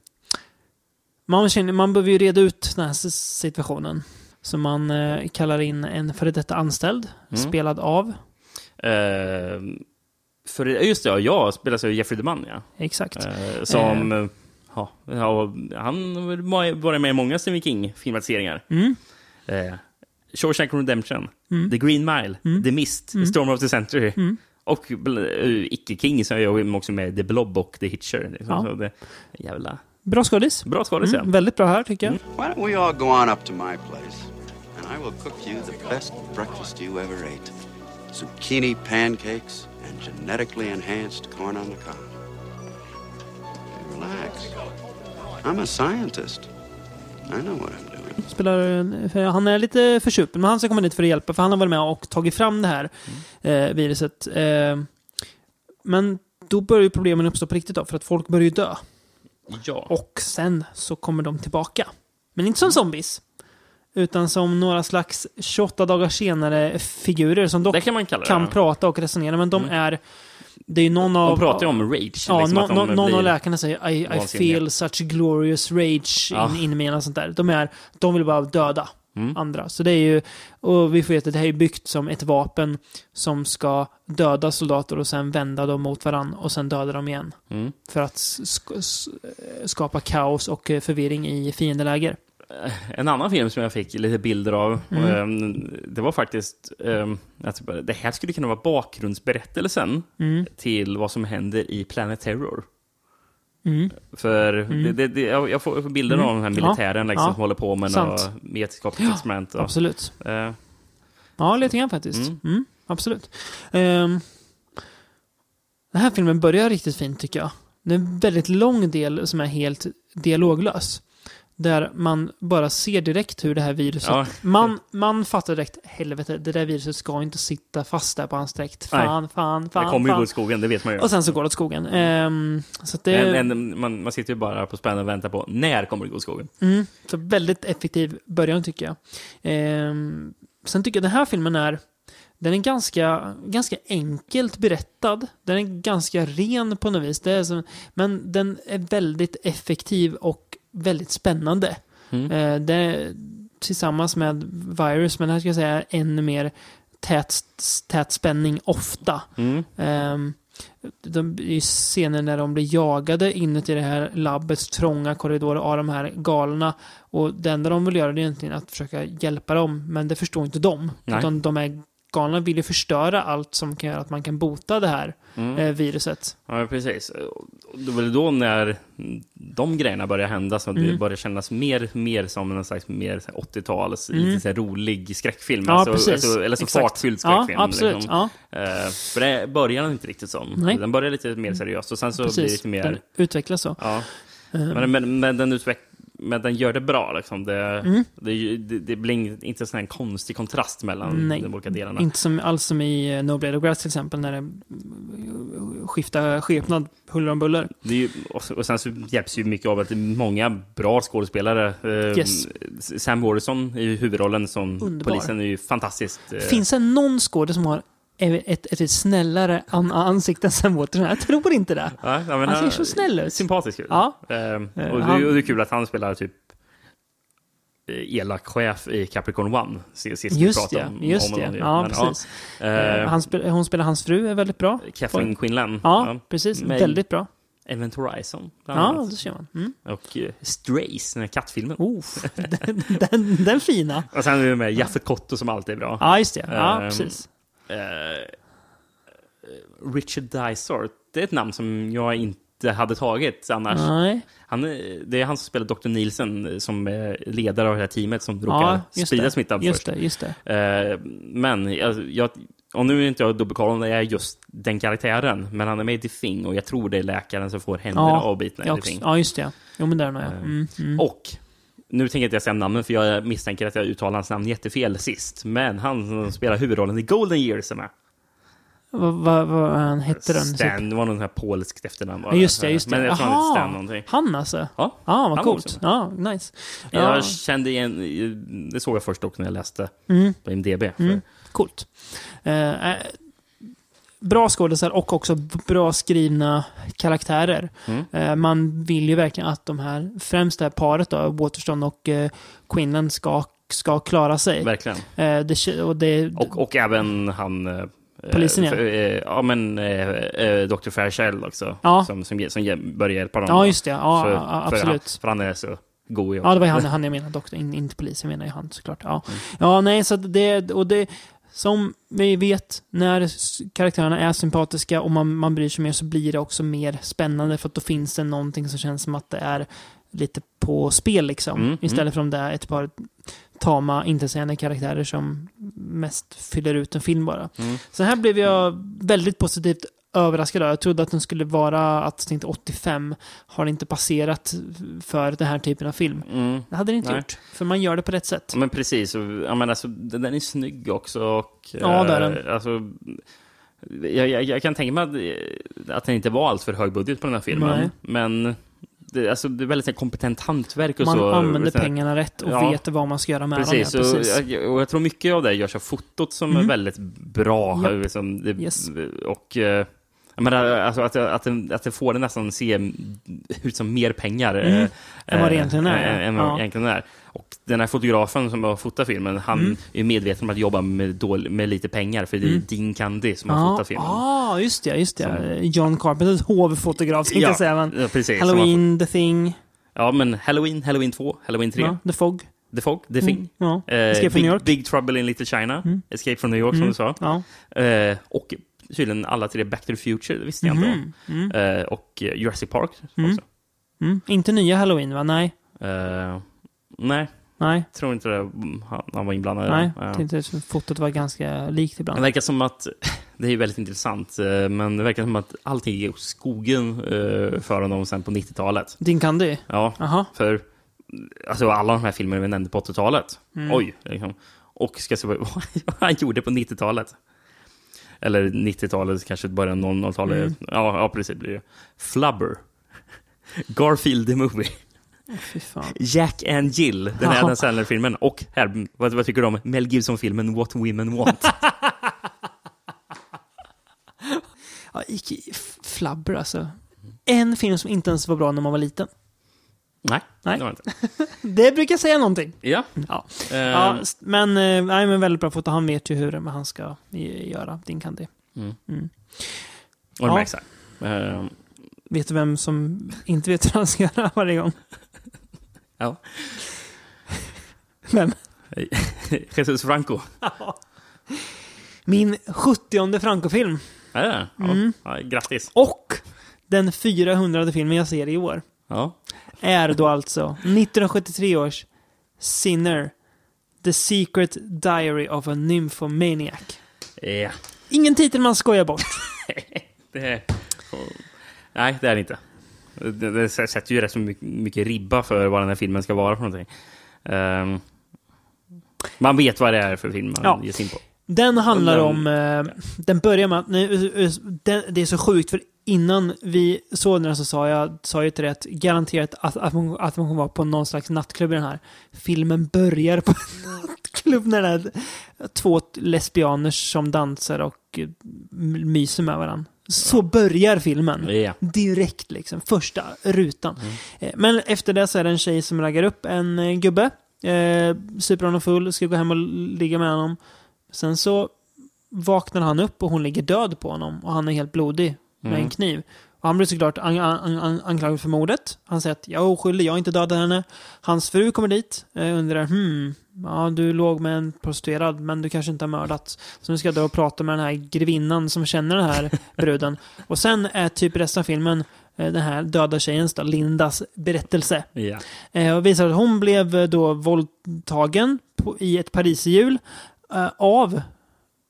man, känner, man behöver ju reda ut den här situationen. Så man eh, kallar in en före detta anställd, Mm. spelad av. Eh, för just det, ja, jag spelas av Jeffrey DeMunn, ja. Exakt. Eh, som, eh, ja, han har varit med i många Stephen King-filmatiseringar. Mm. Eh, Shawshank Redemption, Mm. The Green Mile, Mm. The Mist, Mm. Storm of the Century. Mm. Och uh, Icke-King så är jag också med The Blob och The Hitcher. Liksom. Ja. Så det, jävla... Bra skådis. Bra skådis, Mm, väldigt bra här, tycker jag. Why don't we all go on up to my place, and I will cook you the best breakfast you ever ate. Zucchini pancakes and genetically enhanced corn on the cob. Relax. I'm a scientist. I know what I'm doing. Spelar, han är lite försupen, men han ska komma dit för att hjälpa, för han har varit med och tagit fram det här eh, viruset. Eh, men då börjar ju problemen uppstå på riktigt då, för att folk börjar ju dö. Ja. Och sen så kommer de tillbaka. Men inte som zombies. Utan som några slags 28 dagar senare figurer som dock Det kan man kalla det, kan prata och resonera. Men de Mm. är... Det är någon av... De pratar ju om rage, Ja, liksom, de nå- någon blir av läkarna säger I, I feel such glorious rage Ja. in, in mig. sånt där. De, är, de vill bara döda Mm. andra. Så det är ju... Och vi får veta att det här är byggt som ett vapen som ska döda soldater och sen vända dem mot varandra och sen döda dem igen. Mm. För att sk- skapa kaos och eh, förvirring i fiendeläger. En annan film som jag fick lite bilder av, Mm. ehm, det var faktiskt ehm, att det här skulle kunna vara bakgrundsberättelsen Mm. till vad som händer i Planet Terror. Mm. För Mm. det, det, det, jag får bilder Mm. av den här Ja. militären liksom, Ja. som håller på med vetenskapliga Ja, experiment. och- absolut. Eh, Ja, lite grann faktiskt. Mm. Mm. absolut. Ehm, den här filmen börjar riktigt fint tycker jag. Det är en väldigt lång del som är helt dialoglös. Där man bara ser direkt hur det här viruset... Ja. Man, man fattar direkt, helvete, det där viruset ska inte sitta fast där på hans dräkt. Fan, Nej. fan, det fan. kommer ju fan. gå åt skogen, det vet man ju. Och sen så går det åt skogen. Ehm, så det... Men, men, man, man sitter ju bara på spänn och väntar på när kommer det gå åt skogen. Mm, så väldigt effektiv början tycker jag. Ehm, sen tycker jag den här filmen är den är ganska, ganska enkelt berättad. Den är ganska ren på något vis. Det är som, men den är väldigt effektiv och väldigt spännande. Mm. Eh, det tillsammans med Virus, men här ska jag säga ännu mer tät, tät spänning ofta. Mm. Ehm, de, ju scener när de blir jagade inuti det här labbets trånga korridorer av de här galna. Och det enda de vill göra är egentligen att försöka hjälpa dem, men det förstår inte de. Nej. Utan de är galna vill ju förstöra allt som kan göra att man kan bota det här Mm. eh, viruset. Ja, precis. Det var då när de grejerna började hända som det Mm. började kännas mer, mer som en slags mer så här 80-tals, Mm. lite så här rolig skräckfilm. Ja, alltså, precis. Alltså, eller så Exakt. fartfylld Ja, skräckfilm. absolut. Liksom. Ja. Eh, för det började inte riktigt som. Nej. Den började lite mer seriöst och sen så blir det Precis. lite mer... Den utvecklas så. Ja. Eh. Men, men, men, den utveck men den gör det bra. Liksom. Det, Mm. det, det, det blir inte sån här konstig kontrast mellan Nej. de olika delarna. Inte som, alls som i eh, No Blade of Grass till exempel, när det eh, skiftar skepnad huller om buller. Ju, och, och sen så hjälps ju mycket av att det är många bra skådespelare. Eh, Yes. Sam Morrison i huvudrollen som Underbar. polisen är ju fantastiskt. eh, Finns det någon skådespelare som har ett, ett, ett snällare an ansikte än Sam Waterston? Jag tror inte det. Ja, ja, men han ser så snäll ut. Sympatisk ut. Ja. Eh, Eh, och, det, han- och det är kul att han spelar typ eh, elak chef i Capricorn One. Sist vi Just pratade det, om just honom. det. Ja, Men, precis. Eh, Eh, Han spel, hon spelar hans fru, är väldigt bra. Kathleen Quinlan. Ja, precis. Med Väldigt bra. Event Horizon. Ja, annat. det ser man. Mm. Och uh, Strays, den här kattfilmen. Oh, den, den, den fina. Och sen är det med Jaffe Kotto som alltid är bra. Ja, just det. Ja, Ehm, precis. Eh, Richard Dysart, det är ett namn som jag inte hade tagit annars. Nej. Han, är- det är han som spelar Dr. Nielsen eh, som är ledare av det här teamet som Ja, råkar just sprida det. smittan Just först. det, just det. Eh, men jag, jag, och nu är inte jag dubbelkoll om det är just den karaktären, men han är med i The Thing och jag tror det är läkaren som får händerna Ja, avbitna i ja, The Thing. ja, just det. Jo, men där är jag. Mm, mm. Och nu tänker jag inte jag säga namnen för jag misstänker att jag uttalar hans namn jättefel sist. Men han spelar huvudrollen i Golden Years är med. Vad vad han hette den? Stan, det var någon sån här polskt efternamn. bara. Ja, just det, just det. Men jag tror han hette Stan någonting. han alltså? Ja, Ja, vad han coolt. Ja, nice. Ja, Jag kände igen, det såg jag först också när jag läste Mm. på IMDB. Mm, coolt. Eh, bra skådisar och också bra skrivna karaktärer. Mm. Eh, man vill ju verkligen att de här, främst det här paret då, Waterston och eh, Quinlan ska, ska klara sig. Verkligen. Eh, det, och det, Och, och även han... Polisen, ja. ja, men Dr. Fairchild också. Ja. Som, som, som börjar hjälpa dem. Ja, just det. Ja, för, ja, För han, absolut. för han är så god Ja, det var han, han jag menade, doktor, in, inte polisen menar jag han såklart. Ja, Mm. ja nej, så det, och det, som vi vet, när karaktärerna är sympatiska och man, man bryr sig mer så blir det också mer spännande för att då finns det någonting som känns som att det är lite på spel liksom. Mm, Istället mm. för om det är ett par tama, intetsägande karaktärer som mest fyller ut en film bara. Mm. Så här blev jag väldigt positivt överraskad. Jag trodde att den skulle vara att tänkte 85 har inte passerat för den här typen av film. Mm. Det hade det inte Nej. gjort. För man gör det på rätt sätt. Ja, men precis. Ja, men alltså, den den är snygg också. Och, Ja, det är eh, den. Alltså, jag, jag, jag kan tänka mig att, eh, att den inte var allt för hög budget på den här filmen. Nej. Men det, alltså, det är väldigt här, kompetent hantverk och Man så. använder Så pengarna rätt och Ja. vet vad man ska göra med Precis, dem. Ja, precis. Och, jag, och jag tror mycket av det görs av fotot som Mm. är väldigt bra. Japp. Liksom, det, Yes. Och eh, jag menar, alltså, att, att, att det får det nästan se ut som mer pengar. Mm. eh, Än vad det eh, egentligen är, eh, Än vad ja. egentligen är. Och den här fotografen som har fotat filmen, han Mm. är medveten om att jobba med, dål, med lite pengar, för det är Mm. Dean Candy som har Ja, fotat filmen. ah, just det, just det. Som- John Carpenters hovfotograf, tänkte Ja, jag säga. Men ja, precis. Halloween, The Thing, Ja, men Halloween, Halloween 2, Halloween 3. ja, The Fog. The Fog, The Mm, Thing. ja. Eh, Escape from Big, New York. Big Trouble in Little China. Mm. Escape from New York, Mm, som du sa. ja. Eh, och tydligen alla tre Back to the Future, det visste jag inte om. Mhm, mm. Eh, och eh, Jurassic Park Mm. också. Mm. Inte nya Halloween, va? Nej. Eh, nej, Nej. tror inte det. Han, han var inblandad Nej, det. jag tänkte fotot var ganska likt ibland. Det verkar som att, det är väldigt intressant, eh, men det verkar som att allting gick åt skogen eh, för honom sen på 90-talet. Din Candy? Ja, Aha. för alltså alla de här filmerna vi nämnde på 80-talet. Mm. Oj, liksom. Och ska se vad han gjorde på 90-talet. Eller 90-talet, kanske början av 00-talet. Mm. Ja, ja, precis blir det. Flubber. Garfield the Movie. Fan. Jack and Jill, den Ja. här Adam Sandler-filmen. Och här, vad, vad tycker du om Mel Gibson-filmen What Women Want? Ja, icke, f- flabber alltså. En film som inte ens var bra när man var liten. Nej, Nej. det var inte. Det brukar säga någonting. Ja. Ja. Eh, Ja, men, eh, nej, men väldigt bra foto. Han vet ju hur han ska göra din Candy. Mm. Mm. Och det Ja. märks här. Eh, Vet du vem som inte vet hur han ska göra varje gång? ja. Vem? Jesus Franco. Min 70 Franco-film. Är det? Ja. Mm. Ja, grattis. Och den 400 filmen jag ser i år. Ja. Är då alltså 1973 års Sinner. The Secret Diary of a Nymphomaniac. Ja. Ingen titel man skojar bort. Det är... Nej, det är det inte. Det, det sätter ju rätt så mycket, mycket ribba för vad den här filmen ska vara för någonting. Ehm, man vet vad det är för film man Ja. ger sig in på. Den handlar Den- om... Eh, den börjar med att... Nu, eh, den, det är så sjukt, för innan vi såg den så sa jag, sa jag till dig att garanterat att, att, man, att man kommer vara på någon slags nattklubb i den här. Filmen börjar på en nattklubb när det är två lesbianer som dansar och eh, myser med varandra. Så börjar filmen. Ja. Direkt liksom. Första rutan. Eh, Men efter det så är det en tjej som raggar upp en eh, gubbe. Eh, super honom full, ska gå hem och ligga med honom. Sen så vaknar han upp och hon ligger död på honom. Och han är helt blodig med Mm. en kniv. Och han blir såklart an an an anklagad för mordet. Han säger att jag är oskyldig, jag har inte dödat henne. Hans fru kommer dit eh, undrar, hmm, ja du låg med en prostituerad men du kanske inte har mördat. Så nu ska jag då och prata med den här grevinnan som känner den här bruden. Och sen är typ resten av filmen eh, den här döda tjejens, då, Lindas berättelse. Eh, och visar att hon blev eh, då våldtagen på, i ett pariserhjul av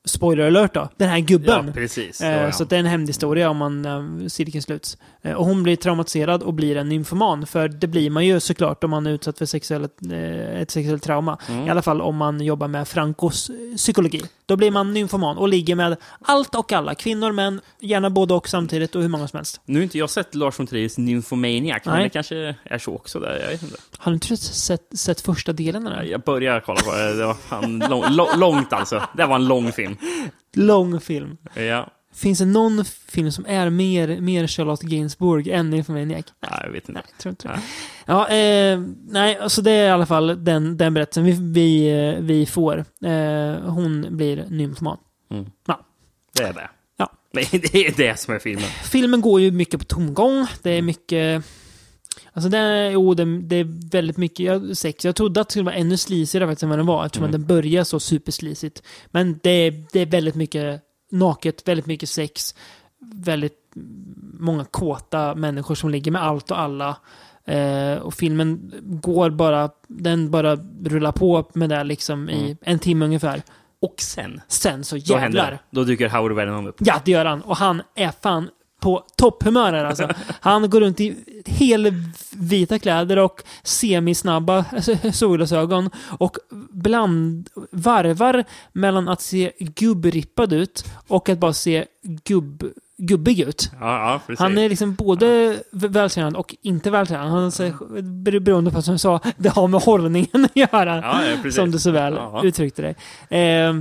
Spoiler alert då. Den här gubben. Ja, precis. Eh, Ja, ja. Så det är en hämndhistoria om man eh, cirkeln sluts. Eh, och hon blir traumatiserad och blir en nymfoman. För det blir man ju såklart om man är utsatt för sexuellt, eh, ett sexuellt trauma. Mm. I alla fall om man jobbar med Francos psykologi. Då blir man nymfoman och ligger med allt och alla. Kvinnor, män, gärna både och samtidigt och hur många som helst. Nu har inte jag sett Lars von Triers Nymphomaniac, men Nej. det kanske är så också där. Jag vet inte. Har du inte sett, sett första delen den? Jag börjar kolla på det. Det var fan lång, långt alltså. Det var en lång film. Lång film. Ja. Finns det någon film som är mer, mer Charlotte Gainsbourg än Nymphomaniac? Nej, jag vet inte. Nej, tror inte det. Ja, eh, nej, alltså det är i alla fall den, den berättelsen vi, vi, eh, vi får. Eh, hon blir nymfoman. Mm. Ja. Det är det. Ja. Nej, det är det som är filmen. Filmen går ju mycket på tomgång. Det är mycket... Alltså det är, jo, det, det är väldigt mycket sex. Jag trodde att det skulle vara ännu sleazigare faktiskt än vad den var, eftersom Mm. att den börjar så supersleazigt. Men det, det är väldigt mycket naket, väldigt mycket sex, väldigt många kåta människor som ligger med allt och alla. Eh, och filmen går bara, den bara rullar på med det liksom i Mm. en timme ungefär. Och sen? Sen så Då händer jävlar. Då dyker Howard Vernon upp. Ja, det gör han. Och han är fan på topphumör här alltså. Han går runt i helvita kläder och semisnabba solglasögon och bland varvar mellan att se gubbrippad ut och att bara se gubb, gubbig ut. Ja, ja. Han är liksom både vältränad och inte vältränad. Han säger, beroende på som jag sa, det har med hållningen att göra. Ja, ja, som du så väl Ja. uttryckte dig. Eh,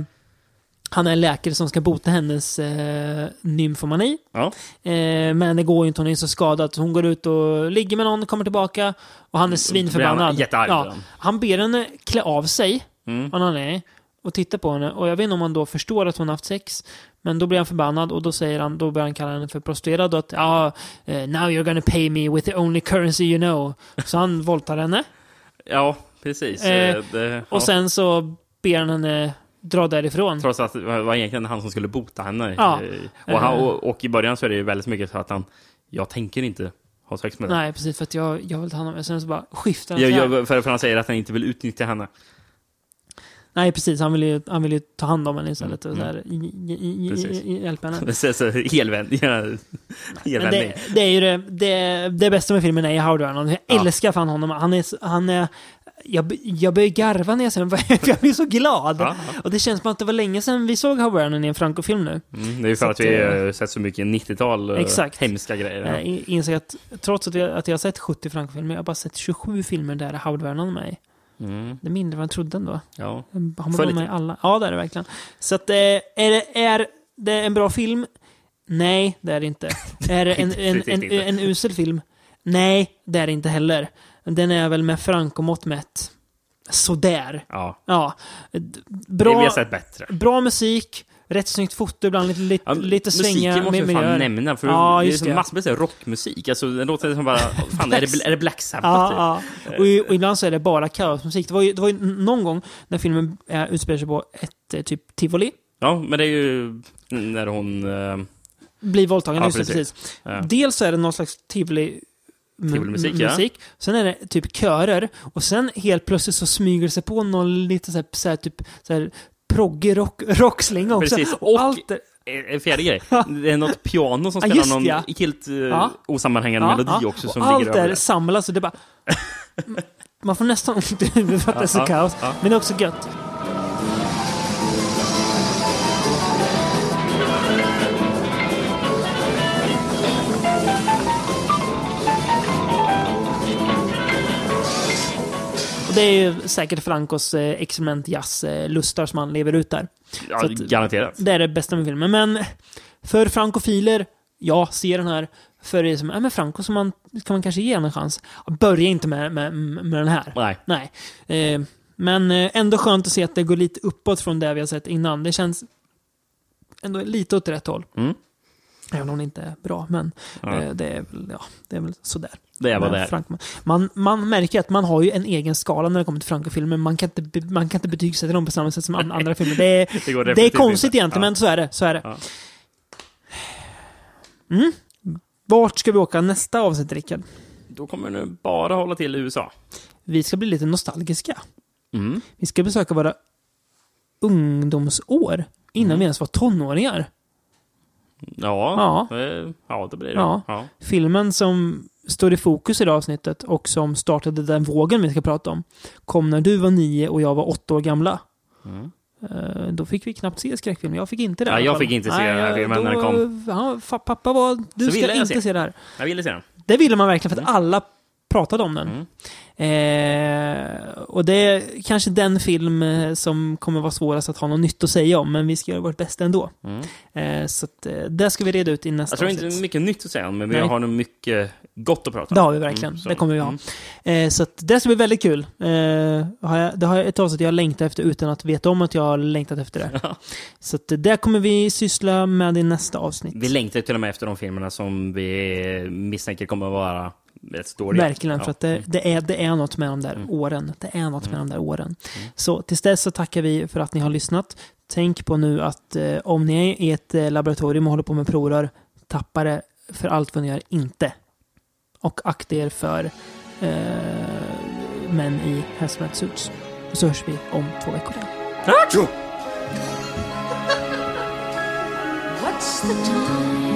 han är en läkare som ska bota hennes eh, nymfomani. Ja. Eh, men det går ju inte, hon är så skadad. Så hon går ut och ligger med någon, kommer tillbaka och han är svinförbannad. Blir han jättearg ja. Han ber henne klä av sig, Mm. någon anledning, och titta på henne. Och jag vet inte om han då förstår att hon har haft sex. Men då blir han förbannad och då säger han, då börjar han kalla henne för prostituerad och att ja, eh, now you're gonna pay me with the only currency you know. Så han våldtar henne. Ja, precis. Eh, Eh, det, ja. Och sen så ber han henne dra därifrån. Trots att det var egentligen han som skulle bota henne. Ja. Och, han, Eh. och, och i början så är det ju väldigt mycket så att han, jag tänker inte ha sex med dig. Nej, precis. För att jag, jag vill ta hand om henne. Sen så bara skiftar han Jag, jag, för, för han säger att han inte vill utnyttja henne. Nej, precis. Han vill ju, han vill ju ta hand om henne istället och Mm. Precis. hjälpa henne. Men helvändning. det, det är ju det, det, det bästa med filmen är Howard Vernon. Jag Ja. älskar fan honom. Han är, han är jag, jag börjar garva när jag ser honom, för jag blir så glad. Ja. Och det känns som att det var länge sedan vi såg Howard Vernon i en Franco-film nu. Mm, det är ju för Så att vi att, har sett så mycket 90-tal eh, Exakt. hemska grejer. Jag in- inser att trots att jag, att jag har sett 70 Franco-filmer, jag har bara sett 27 filmer där Howard Vernon är med. Mm. Det är mindre än vad jag trodde ändå. Ja. Han var med i alla. Ja, det är det verkligen. Så att, eh, är, det, är det en bra film? Nej, det är det inte. Är det en, en, en, inte. en usel film? Nej, det är det inte heller. Den är väl med Franco-mått mätt. Sådär. Ja. Ja. Bra, vi har sett bättre. bra musik, rätt snyggt foto, ibland lite, lite, Ja, lite svängiga musiken måste vi fan nämna, för ja, det är det. massor med rockmusik. Alltså, det låter som bara, fan, är det, är det Black Sabbath? Ja, typ? ja. Och, och ibland så är det bara kaosmusik. Det var ju, det var ju någon gång när filmen äh, utspelar sig på ett eh, typ tivoli. Ja, men det är ju när hon... Eh, Blir våldtagen, Ja, precis. precis. Ja. Dels så är det någon slags tivoli mu- Tivolimusik, mu- ja. musik. Sen är det typ körer. Och sen helt plötsligt så smyger det sig på någon lite så här, så här typ så här proggig rock, rockslinga också. Precis, Och, och- allt är, en fjärde grej. Det är något piano som Ja, spelar just någon ja. helt uh, Ja. osammanhängande Ja, melodi ja. också Och som allt ligger över är det. samlas och det bara... Man får nästan ont i huvudet för att det är så Ja, ja, kaos. ja. Men det är också gött. Och det är ju säkert Francos eh, experiment jazz eh, som han lever ut där. Ja, att- garanterat. Det är det bästa med filmen. Men för frankofiler, ja, se den här. För det som, ja men Franco som man, kan man kanske ge en chans. Börja inte med, med, med den här. Nej. Nej. Eh, men eh, ändå skönt att se att det går lite uppåt från det vi har sett innan. Det känns ändå lite åt rätt håll. Mm. Även om det inte är bra, men Ja. eh, det, är väl, ja, det är väl sådär. Det är vad Men det är. Franco, man, man märker att man har ju en egen skala när det kommer till Franco-filmer. Man kan inte, man kan inte betygsätta dem på samma sätt som an- andra filmer. Det är, Det det är konstigt inte. egentligen, Ja. men så är det. Så är det. Ja. Mm. Vart ska vi åka nästa avsnitt, Rickard? Då kommer det nu bara hålla till i USA. Vi ska bli lite nostalgiska. Mm. Vi ska besöka våra ungdomsår innan Mm. vi ens var tonåringar. Ja, eh, ja. det blir det. Ja. Ja. Filmen som står i fokus i det avsnittet och som startade den vågen vi ska prata om kom när du var nio och jag var åtta år gamla. Mm. Eh, Då fick vi knappt se skräckfilm. Jag fick inte det. Ja, jag fick inte se den här filmen när den då- kom. Ja, pappa var, du Så ska inte se. se det här. Jag ville se den. Det ville man verkligen för att alla pratade om den. Mm. Eh, och det är kanske den film eh, som kommer vara svårast att ha något nytt att säga om, men vi ska göra vårt bästa ändå. Mm. Eh, så att, eh, det ska vi reda ut i nästa Jag tror avsnitt. inte det är mycket nytt att säga, men vi Nej. har nog mycket gott att prata om. Det har vi verkligen. Mm, det kommer vi ha. mm. Eh, så att det ska bli väldigt kul. Eh, har jag, det har jag ett avsnitt jag längtar efter utan att veta om att jag har längtat efter det. så att det kommer vi syssla med i nästa avsnitt. Vi längtar till och med efter de filmerna som vi misstänker kommer att vara rätt dåliga. Verkligen, för att Mm. det, det, är, det är något med de där åren. Det är något med de där åren. Så tills dess så tackar vi för att ni har lyssnat. Tänk på nu att eh, om ni är i ett eh, laboratorium och håller på med provrör, tappa det för allt vad ni gör inte. Och akta er för eh, män i hazmat suits. Och så hörs vi om två veckor igen. What's the time?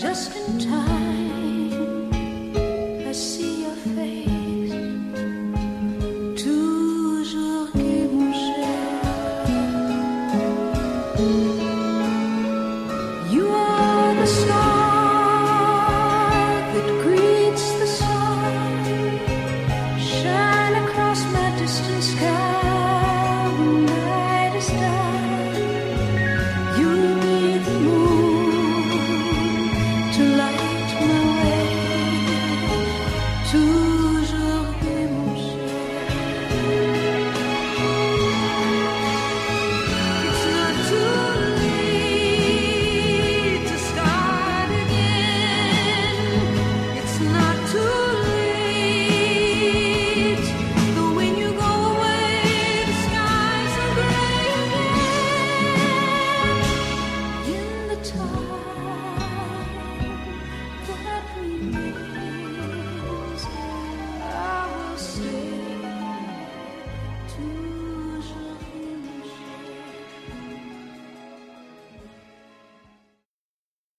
Just in time.